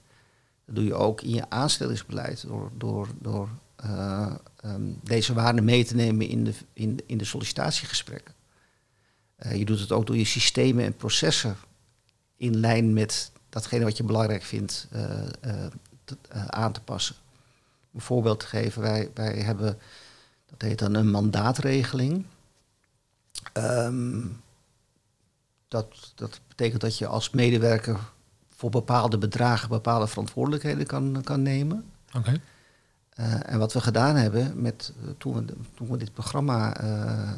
Dat doe je ook in je aanstellingsbeleid door, door, door uh, um, deze waarden mee te nemen in de, in, in de sollicitatiegesprekken. je doet het ook door je systemen en processen in lijn met datgene wat je belangrijk vindt te, aan te passen. Een voorbeeld te geven, wij, wij hebben, dat heet dan een mandaatregeling. Um, dat, dat betekent dat je als medewerker voor bepaalde bedragen bepaalde verantwoordelijkheden kan, kan nemen. Oké. Okay. Uh, en wat we gedaan hebben met, uh, toen, we, toen we dit programma uh,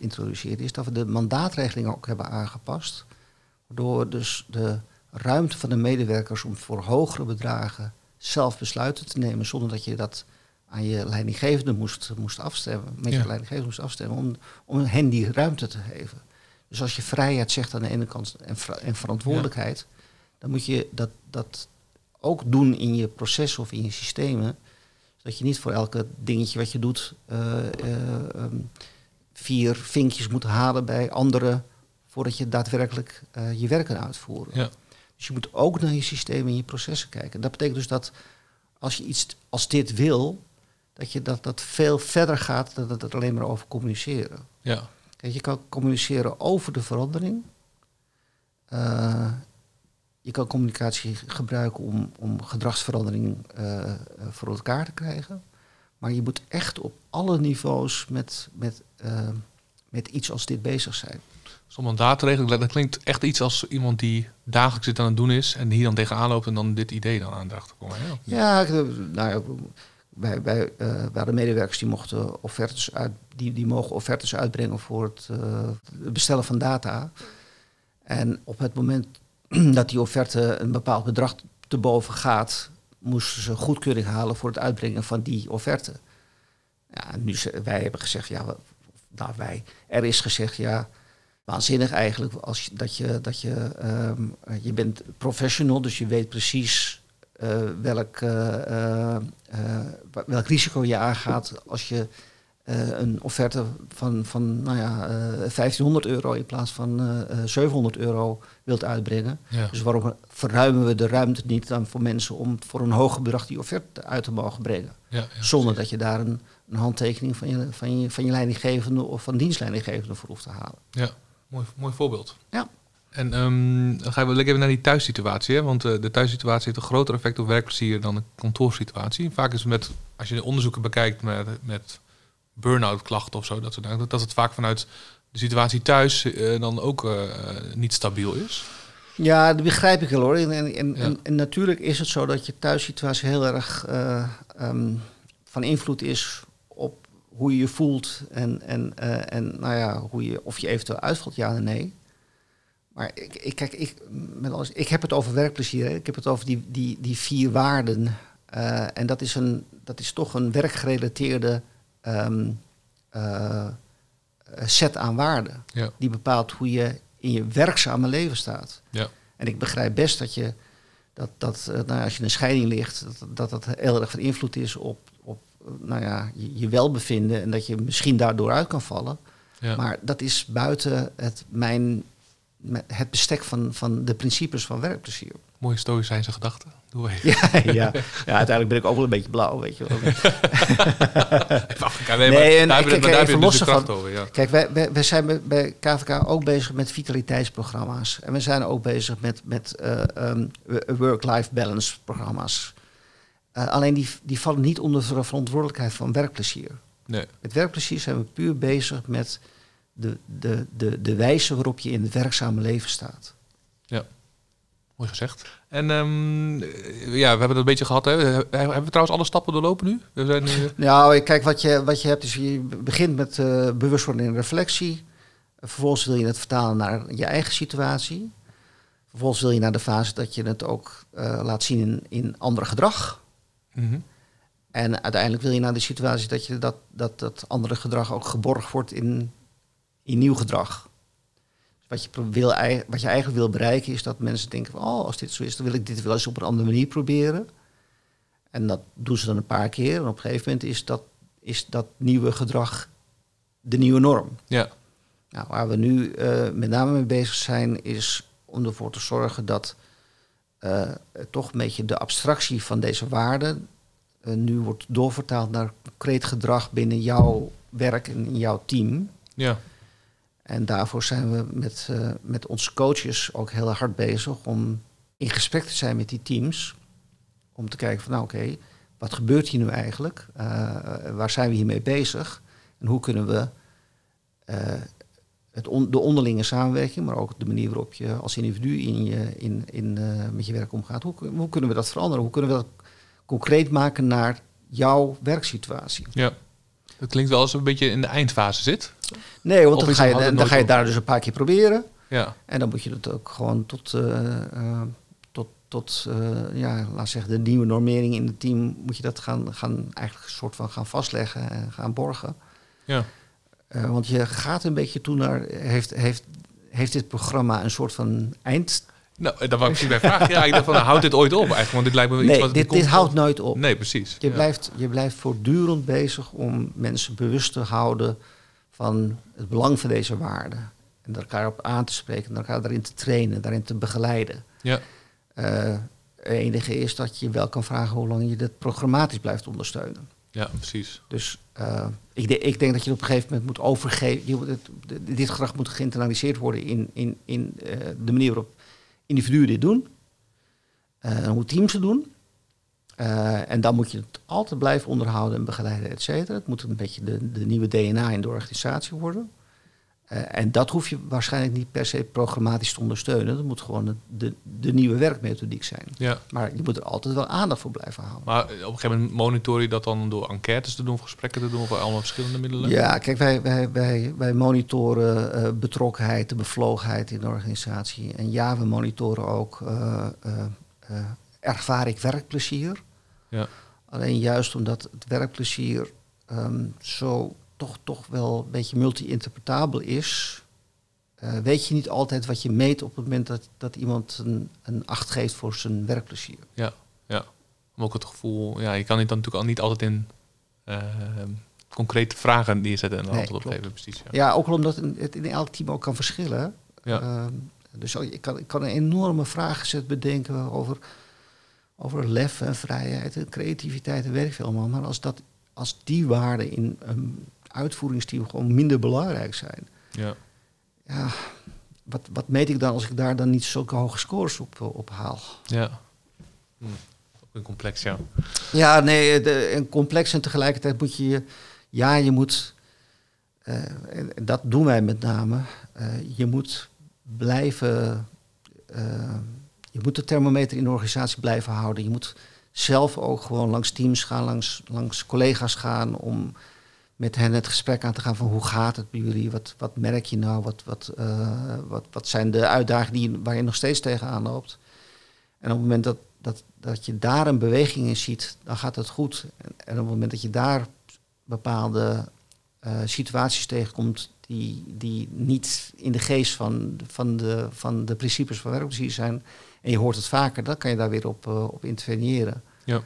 introduceerden, is dat we de mandaatregeling ook hebben aangepast. Waardoor we dus de ruimte van de medewerkers om voor hogere bedragen zelf besluiten te nemen zonder dat je dat aan je leidinggevende moest, moest afstemmen, met ja. je leidinggevende moest afstemmen, om, om hen die ruimte te geven. Dus als je vrijheid zegt aan de ene kant en, en verantwoordelijkheid, ja. dan moet je dat, dat ook doen in je processen of in je systemen. Zodat je niet voor elke dingetje wat je doet uh, uh, um, vier vinkjes moet halen bij anderen voordat je daadwerkelijk uh, je werk kan uitvoeren. Ja. Dus je moet ook naar je systeem en je processen kijken. Dat betekent dus dat als je iets als dit wil, dat je dat, dat veel verder gaat dan dat het alleen maar over communiceren. Ja. Kijk, je kan communiceren over de verandering. Uh, je kan communicatie gebruiken om, om gedragsverandering uh, voor elkaar te krijgen. Maar je moet echt op alle niveaus met, met, uh, met iets als dit bezig zijn. Zo'n mandaatregeling, dat klinkt echt iets als iemand die dagelijks dit aan het doen is en hier dan tegenaan loopt en dan dit idee dan aan dacht te komen. Ja, ja nou uh, bij de medewerkers die mochten offertes uit, die, die mogen offertes uitbrengen voor het, het bestellen van data. En op het moment dat die offerte een bepaald bedrag te boven gaat, moesten ze goedkeuring halen voor het uitbrengen van die offerte. Ja, nu wij hebben gezegd, ja, nou wij, er is gezegd, ja, waanzinnig eigenlijk. Als dat je, dat je, um, je bent professional, dus je weet precies uh, welk, uh, welk risico je aangaat als je een offerte van, van nou ja, 1500 euro in plaats van 700 euro wilt uitbrengen. Ja. Dus waarom verruimen we de ruimte niet dan voor mensen om voor een hoger bedrag die offerte uit te mogen brengen? Ja, Zonder dat je daar een, een handtekening van je, van, je, van je leidinggevende of van dienstleidinggevende voor hoeft te halen. Ja. Mooi, mooi voorbeeld. Ja. En um, dan gaan we even naar die thuissituatie. Hè? Want uh, de thuissituatie heeft een groter effect op werkplezier dan de kantoorsituatie. Vaak is het met, als je de onderzoeken bekijkt met, met burn-out klachten of zo, dat, soort dat het vaak vanuit de situatie thuis uh, dan ook uh, niet stabiel is. Ja, dat begrijp ik wel hoor. En, en, en, Ja. en, en natuurlijk is het zo dat je thuissituatie heel erg eh, ehm, van invloed is op hoe je je voelt en, en, eh, en nou ja, hoe je, of je eventueel uitvalt, ja en nee. Maar ik, ik, kijk, ik, met alles, ik heb het over werkplezier. Hè. Ik heb het over die, die, die vier waarden. Eh, en dat is, een, dat is toch een werkgerelateerde ehm, eh, set aan waarden. Ja. Die bepaalt hoe je in je werkzame leven staat. Ja. En ik begrijp best dat je, dat, dat eh, nou als je in een scheiding ligt, dat dat, dat heel erg van invloed is op, op eh, nou ja, je, je welbevinden en dat je misschien daardoor uit kan vallen. Ja. Maar dat is buiten het, mijn, het bestek van, van de principes van werkplezier. Mooie stoïcijnse gedachten. Doe even. Ja, ja. ja, uiteindelijk ben ik ook wel een beetje blauw, weet je wel. Nee, Nee, maar en daar kijk, even dus ervan- over. Ja. Kijk, wij, wij, wij zijn bij- bij KVK ook bezig met vitaliteitsprogramma's. En we zijn ook bezig met, met eh, ehm, work-life balance programma's. Eh, alleen die, die vallen niet onder de verantwoordelijkheid van werkplezier. Nee. Met werkplezier zijn we puur bezig met de, de, de, de wijze waarop je in het werkzame leven staat. Mooi gezegd. En ehm, ja, we hebben het een beetje gehad. Hè. Hebben we trouwens alle stappen doorlopen nu? We zijn nu Nou, kijk, wat je, wat je hebt is, je begint met eh, bewustwording en reflectie. Vervolgens wil je het vertalen naar je eigen situatie. Vervolgens wil je naar de fase dat je het ook eh, laat zien in, in ander gedrag. Mhm. En uiteindelijk wil je naar de situatie dat je dat, dat, dat andere gedrag ook geborgd wordt in, in nieuw gedrag. Dus wat je, wil, wat je eigenlijk wil bereiken is dat mensen denken van, oh, als dit zo is, dan wil ik dit wel eens op een andere manier proberen. En dat doen ze dan een paar keer. En op een gegeven moment is dat, is dat nieuwe gedrag de nieuwe norm. Ja. Nou, waar we nu eh, met name mee bezig zijn, is om ervoor te zorgen dat eh, toch een beetje de abstractie van deze waarden eh, nu wordt doorvertaald naar concreet gedrag binnen jouw werk en in jouw team. Ja. En daarvoor zijn we met, eh, met onze coaches ook heel hard bezig om in gesprek te zijn met die teams. Om te kijken van nou oké, wat gebeurt hier nu eigenlijk? Eh, waar zijn we hiermee bezig? En hoe kunnen we eh, het de onderlinge samenwerking, maar ook de manier waarop je als individu in je, in, in, met je werk omgaat, hoe, hoe kunnen we dat veranderen? Hoe kunnen we dat concreet maken naar jouw werksituatie? ja. Dat klinkt wel als een beetje in de eindfase zit. Nee, want dan ga, je, dan ga je daar dus een paar keer proberen. Ja. En dan moet je het ook gewoon tot, eh, eh, tot, tot eh, ja, laat zeggen, de nieuwe normering in het team, moet je dat gaan, gaan eigenlijk een soort van gaan vastleggen en gaan borgen. Ja. Want je gaat een beetje toe naar, heeft, heeft, heeft dit programma een soort van eind? Nou, dat was ik bij vraag. Ja, ik dacht van, nou, houdt dit ooit op eigenlijk? Want dit lijkt me iets Nee, wat dit, dit houdt nooit op. Nee, precies. Je, Ja. blijft, je blijft voortdurend bezig om mensen bewust te houden van het belang van deze waarden. En elkaar op aan te spreken, en elkaar daarin te trainen, daarin te begeleiden. Ja. Eh, het enige is dat je wel kan vragen hoe lang je dit programmatisch blijft ondersteunen. ja, precies. Dus eh, ik, de- ik denk dat je het op een gegeven moment moet overgeven. je moet het- de- dit gedrag moet geïnternaliseerd worden in, in, in eh, de manier waarop individuen dit doen. eh, en hoe teams het doen. Eh, en dan moet je het altijd blijven onderhouden en begeleiden, et cetera. Het moet een beetje de, de nieuwe DNA in de organisatie worden. Eh, en dat hoef je waarschijnlijk niet per se programmatisch te ondersteunen. Dat moet gewoon de, de, nieuwe werkmethodiek zijn. Ja. Maar je moet er altijd wel aandacht voor blijven houden. Maar op een gegeven moment monitor je dat dan door enquêtes te doen, of gesprekken te doen, of allemaal verschillende middelen? Ja, kijk, wij, wij, wij, wij monitoren eh, betrokkenheid, de bevlogenheid in de organisatie. En ja, we monitoren ook, eh, ervaar ik werkplezier? Ja. Alleen juist omdat het werkplezier ehm, zo toch, toch wel een beetje multi-interpretabel is, eh, weet je niet altijd wat je meet op het moment dat, dat iemand een, een acht geeft voor zijn werkplezier. Ja, ja. Maar ook het gevoel, ja, je kan het dan natuurlijk al niet altijd in eh, concrete vragen neerzetten en een Nee, antwoord op geven. Precies. Ja. Ja, ook omdat het in elk team ook kan verschillen. Ja. Ehm, dus ik kan, ik kan een enorme vraagzet bedenken over, over lef en vrijheid en creativiteit en weet ik veel. Maar als, dat, als die waarden in een uitvoeringsteam gewoon minder belangrijk zijn, ja. ja, wat, wat meet ik dan als ik daar dan niet zulke hoge scores op, eh, op haal? ja. Hm. Ook een complex, ja. Ja, nee, de, en complex en tegelijkertijd moet je, je- ja, je moet, eh, en dat doen wij met name, eh, je moet blijven je moet de thermometer in de organisatie blijven houden. Je moet zelf ook gewoon langs teams gaan, langs, langs collega's gaan om met hen het gesprek aan te gaan van hoe gaat het bij jullie? Wat, wat merk je nou? Wat, wat, wat, wat zijn de uitdagingen waar je nog steeds tegenaan loopt? En op het moment dat, dat, dat je daar een beweging in ziet, dan gaat het goed. En, op het moment dat je daar bepaalde uh, situaties tegenkomt die, die niet in de geest van, van, de, van de principes van werkplezier zijn, en je hoort het vaker, dan kan je daar weer op, uh, op interveneren. Ja.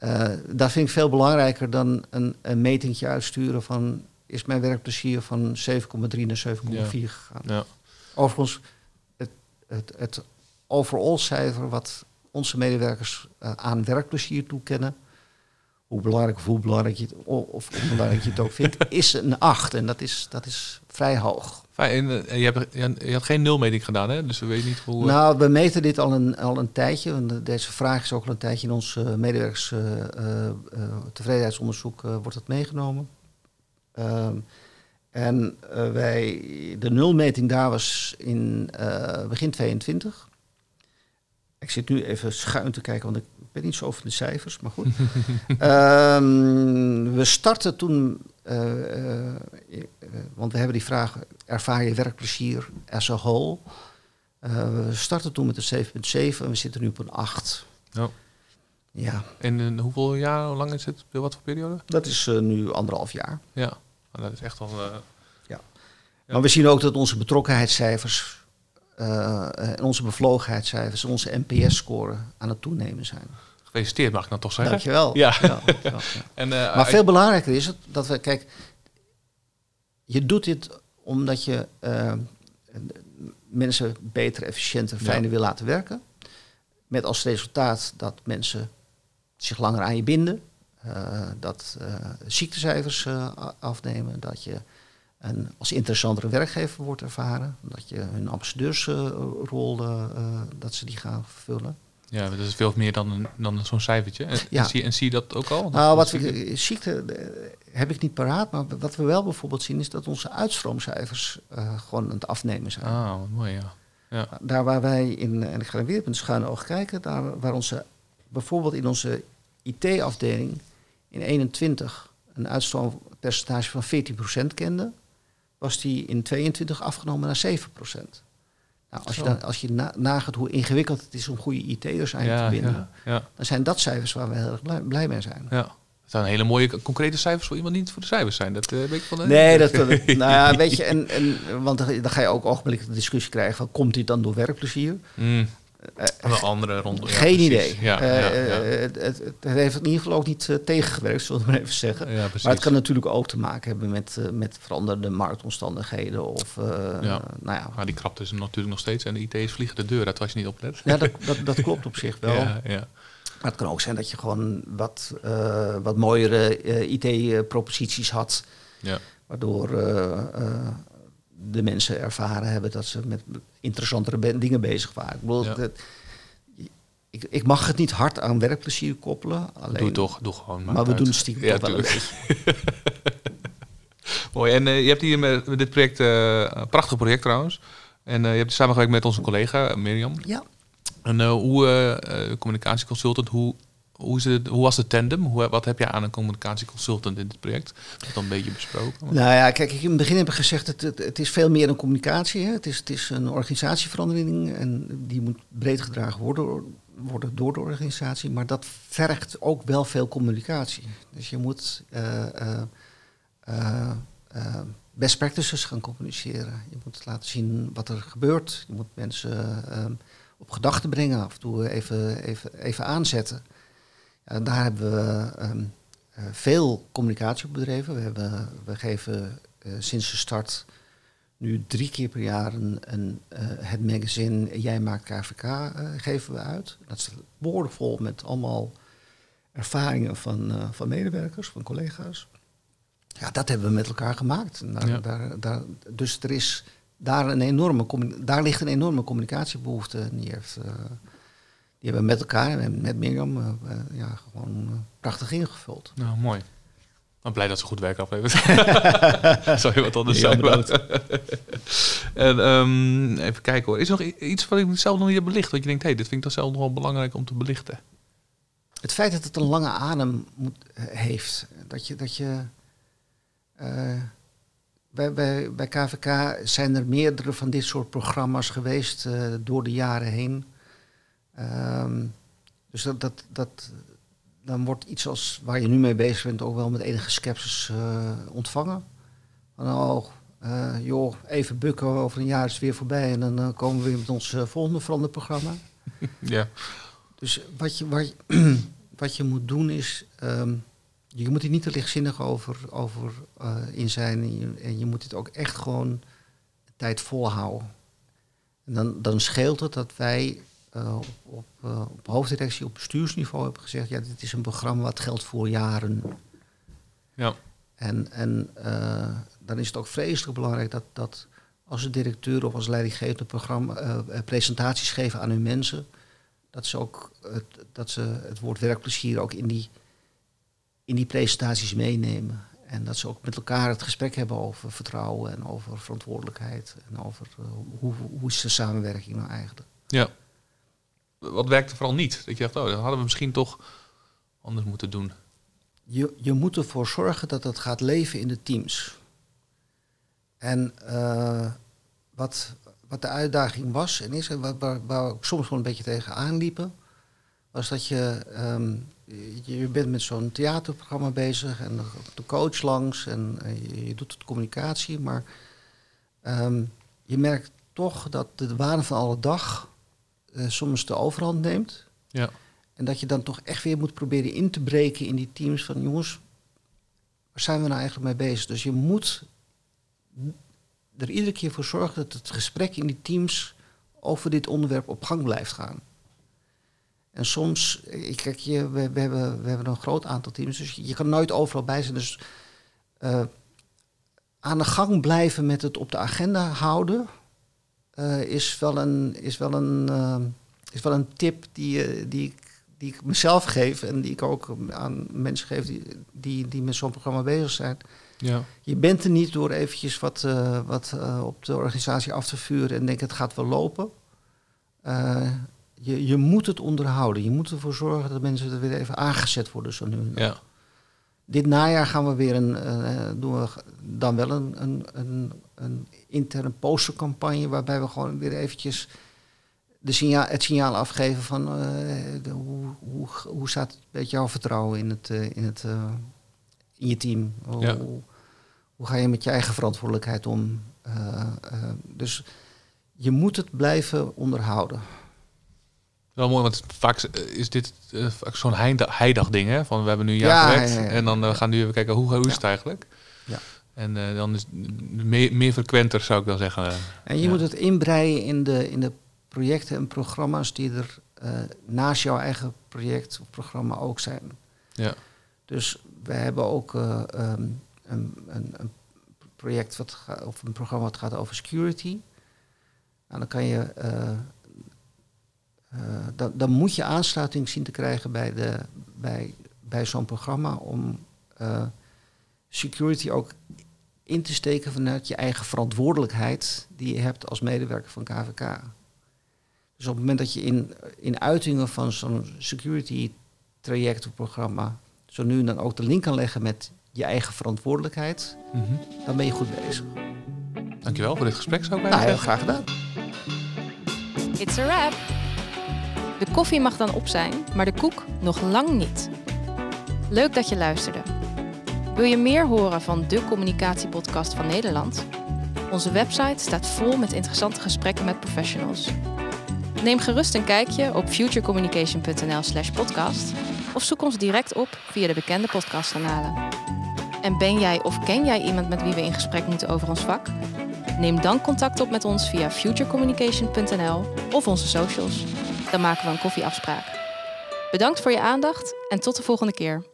Uh, dat vind ik veel belangrijker dan een, een metingje uitsturen van is mijn werkplezier van 7,3 naar 7,4 Ja. gegaan. Ja. Overigens, het, het, het overall cijfer wat onze medewerkers uh, aan werkplezier toekennen, hoe belangrijk of hoe belangrijk je het, of hoe belangrijk je het ook vindt, is een 8. En dat is, dat is vrij hoog. Fijn, en, uh, je, hebt, je, had geen nulmeting gedaan, hè? Dus we weten niet hoe... Uh... Nou, we meten dit al een, al een tijdje. En deze vraag is ook al een tijdje in ons uh, medewerkers tevredenheidsonderzoek wordt het meegenomen. Ehm, en wij, de nulmeting daar was in begin 22. Ik zit nu even schuin te kijken, want ik weet niet zo van de cijfers, maar goed. um, we starten toen, want we hebben die vraag, ervaar je werkplezier as a whole? We starten toen met een 7,7 en we zitten nu op een 8. Ja. Ja. En in hoeveel jaar, hoe lang is het? Wat voor periode? Dat is nu anderhalf jaar. Ja, dat is echt al... ja. ja. Maar we zien ook dat onze betrokkenheidscijfers uh, en onze bevlogenheidscijfers, onze NPS-score aan het toenemen zijn. Gefeliciteerd, mag ik dan toch zeggen? Dankjewel. Ja. ja, en, uh, maar veel belangrijker is het dat we, kijk, je doet dit omdat je uh, mensen beter, efficiënter, fijner ja. wil laten werken. Met als resultaat dat mensen zich langer aan je binden, uh, dat ziektecijfers afnemen, dat je en als interessantere werkgever wordt ervaren. Dat je hun ambassadeursrol, uh, dat ze die gaan vervullen. Ja, dat is veel meer dan, dan zo'n cijfertje. En, ja. en, zie, en zie je dat ook al? Nou, wat we, ziekte uh, heb ik niet paraat, maar wat we wel bijvoorbeeld zien is dat onze uitstroomcijfers uh, gewoon aan het afnemen zijn. Ah, wat mooi, ja. ja. Daar waar wij in, en ik ga weer met een schuine oog kijken, daar waar onze, bijvoorbeeld in onze IT-afdeling in 21 een uitstroompercentage van 14% kende, was die in 22 afgenomen naar 7%. Nou, als je, dan, als je na, nagaat hoe ingewikkeld het is om goede IT'ers aan ja, te binden, ja, ja. dan zijn dat cijfers waar we heel erg blij, blij mee zijn. Ja. Dat zijn hele mooie concrete cijfers voor iemand die niet voor de cijfers zijn. Dat uh, weet ik van. Nee, dat, dat, nou ja, weet je, en, en, want dan ga je ook ogenblikkelijk de discussie krijgen van komt dit dan door werkplezier? Mm. Een andere rond. Geen idee. Ja, uh, ja, het, het, het, heeft in ieder geval ook niet uh, tegengewerkt, zullen we maar even zeggen. maar het kan natuurlijk ook te maken hebben met, met veranderde marktomstandigheden. Of, ja. nou ja. Maar die krapt dus natuurlijk nog steeds en de IT's vliegen de deur uit als je niet oplet. Ja, dat, dat, dat klopt op zich wel. Ja, ja. Maar het kan ook zijn dat je gewoon wat, wat mooiere IT-proposities had. Ja. Waardoor de mensen ervaren hebben dat ze met interessantere dingen bezig waren. Ik, bedoel, Ja. dat, ik, ik mag het niet hard aan werkplezier koppelen. Alleen, Doe toch, doe gewoon. Maar maakt we uit. doen het stiekem Ja, wel een. Mooi. En uh, je hebt hier met, met dit project, uh, een prachtig project trouwens. En uh, je hebt samengewerkt met onze collega Mirjam. Ja. En hoe, communicatieconsultant, hoe, hoe, het, hoe was de tandem? Hoe, wat heb je aan een communicatieconsultant in dit project? Dat dan een beetje besproken. Nou ja, kijk, in het begin heb ik gezegd, het, het, het is veel meer dan communicatie. Hè. Het, is, het is een organisatieverandering en die moet breed gedragen worden, worden door de organisatie. Maar dat vergt ook wel veel communicatie. Dus je moet uh, uh, uh, best practices gaan communiceren. Je moet laten zien wat er gebeurt. Je moet mensen op gedachten brengen, af en toe even, even, even aanzetten. Ja, daar hebben we um, uh, veel communicatie op bedreven. We, hebben, we geven uh, sinds de start nu drie keer per jaar een, een, uh, het magazine Jij maakt KVK geven we uit. Dat is woordenvol met allemaal ervaringen van, van medewerkers, van collega's. Ja, dat hebben we met elkaar gemaakt. Daar, ja. daar, daar, dus er is daar, een enorme, daar ligt een enorme communicatiebehoefte. En die heeft, die hebben met elkaar en met Mirjam uh, uh, ja, gewoon uh, prachtig ingevuld. Nou, mooi. Maar blij dat ze goed werk aflevert. Zou je wat anders zijn? en, ehm, even kijken hoor. Is er nog iets wat ik zelf nog niet heb belicht? Dat je denkt, hé, dit vind ik toch zelf nog wel belangrijk om te belichten. Het feit dat het een lange adem moet, eh, heeft. Dat je. Dat je eh, bij, bij, bij KVK zijn er meerdere van dit soort programma's geweest eh, door de jaren heen. Ehm, dus dat, dat, dat, dan wordt iets als waar je nu mee bezig bent ook wel met enige sceptisch eh, ontvangen. Van, oh, eh, joh, even bukken, over een jaar is het weer voorbij en dan eh, komen we weer met ons volgende veranderprogramma. Ja. Dus wat je, wat je, wat je moet doen is, ehm, je moet hier niet te lichtzinnig over, over in zijn en je, en je moet dit ook echt gewoon tijd volhouden. En dan, dan scheelt het dat wij op, op, eh, op hoofddirectie, op bestuursniveau hebben gezegd, ja, dit is een programma wat geldt voor jaren. Ja. En, en eh, dan is het ook vreselijk belangrijk dat, dat als de directeur of als leidinggevende programma, eh, eh, presentaties geven aan hun mensen, dat ze ook het, dat ze het woord werkplezier ook in die, in die presentaties meenemen. En dat ze ook met elkaar het gesprek hebben over vertrouwen en over verantwoordelijkheid en over eh, hoe, hoe is de samenwerking nou eigenlijk. ja. Wat werkte vooral niet? Dat je dacht, oh, dat hadden we misschien toch anders moeten doen. Je, je moet ervoor zorgen dat het gaat leven in de teams. En eh, wat, wat de uitdaging was en is, en waar, waar, soms gewoon een beetje tegen aanliepen, was dat je, ehm, je, je bent met zo'n theaterprogramma bezig en de coach langs en je, doet het communicatie, maar ehm, je merkt toch dat de waan van alle dag eh, soms de overhand neemt. Ja. En dat je dan toch echt weer moet proberen in te breken in die teams van jongens, waar zijn we nou eigenlijk mee bezig? Dus je moet er iedere keer voor zorgen dat het gesprek in die teams over dit onderwerp op gang blijft gaan. En soms, ik kijk, je, we, we, hebben, we hebben een groot aantal teams, dus je kan nooit overal bij zijn. Dus eh, aan de gang blijven met het op de agenda houden, eh, is, wel een, is, wel een, eh, is wel een tip die, eh, die, ik, die ik mezelf geef en die ik ook aan mensen geef die, die, die met zo'n programma bezig zijn. Ja. Je bent er niet door eventjes wat, eh, wat op de organisatie af te vuren en denken het gaat wel lopen. Je, je moet het onderhouden. Je moet ervoor zorgen dat mensen er weer even aangezet worden. Zo nu. Ja. Dit najaar gaan we weer een, eh, doen we dan wel een, een, een, een interne postercampagne waarbij we gewoon weer eventjes de signaal, het signaal afgeven van eh, de, hoe, hoe, hoe staat het met jouw vertrouwen in, het, eh, in, het, in je team? Hoe, Ja. hoe ga je met je eigen verantwoordelijkheid om? Dus je moet het blijven onderhouden. Wel mooi, want vaak is dit eh, vaak zo'n heida- heidag ding, hè? Van we hebben nu een jaar Ja, gewerkt ja, ja. en dan eh, gaan we nu even kijken hoe, hoe is het eigenlijk. Ja. En eh, dan is het meer, meer frequenter, zou ik dan zeggen. eh. En je moet het inbreien in de, in de projecten en programma's die er eh, naast jouw eigen project of programma ook zijn. Ja. Dus we hebben ook eh, ehm, een, een, een project wat gaat, of een programma wat gaat over security. Nou, dan kan je. Eh, dan, dan moet je aansluiting zien te krijgen bij, de, bij, bij zo'n programma om eh, security ook in te steken vanuit je eigen verantwoordelijkheid die je hebt als medewerker van KVK. Dus op het moment dat je in, in uitingen van zo'n security traject of programma zo nu en dan ook de link kan leggen met je eigen verantwoordelijkheid, Mhm. dan ben je goed bezig. Dankjewel voor dit gesprek, zou ik bijna Nou, heel graag gedaan. It's a wrap. De koffie mag dan op zijn, maar de koek nog lang niet. Leuk dat je luisterde. Wil je meer horen van de communicatiepodcast van Nederland? Onze website staat vol met interessante gesprekken met professionals. Neem gerust een kijkje op futurecommunication.nl/slash podcast of zoek ons direct op via de bekende podcastkanalen. En ben jij of ken jij iemand met wie we in gesprek moeten over ons vak? Neem dan contact op met ons via futurecommunication.nl of onze socials. Dan maken we een koffieafspraak. Bedankt voor je aandacht en tot de volgende keer.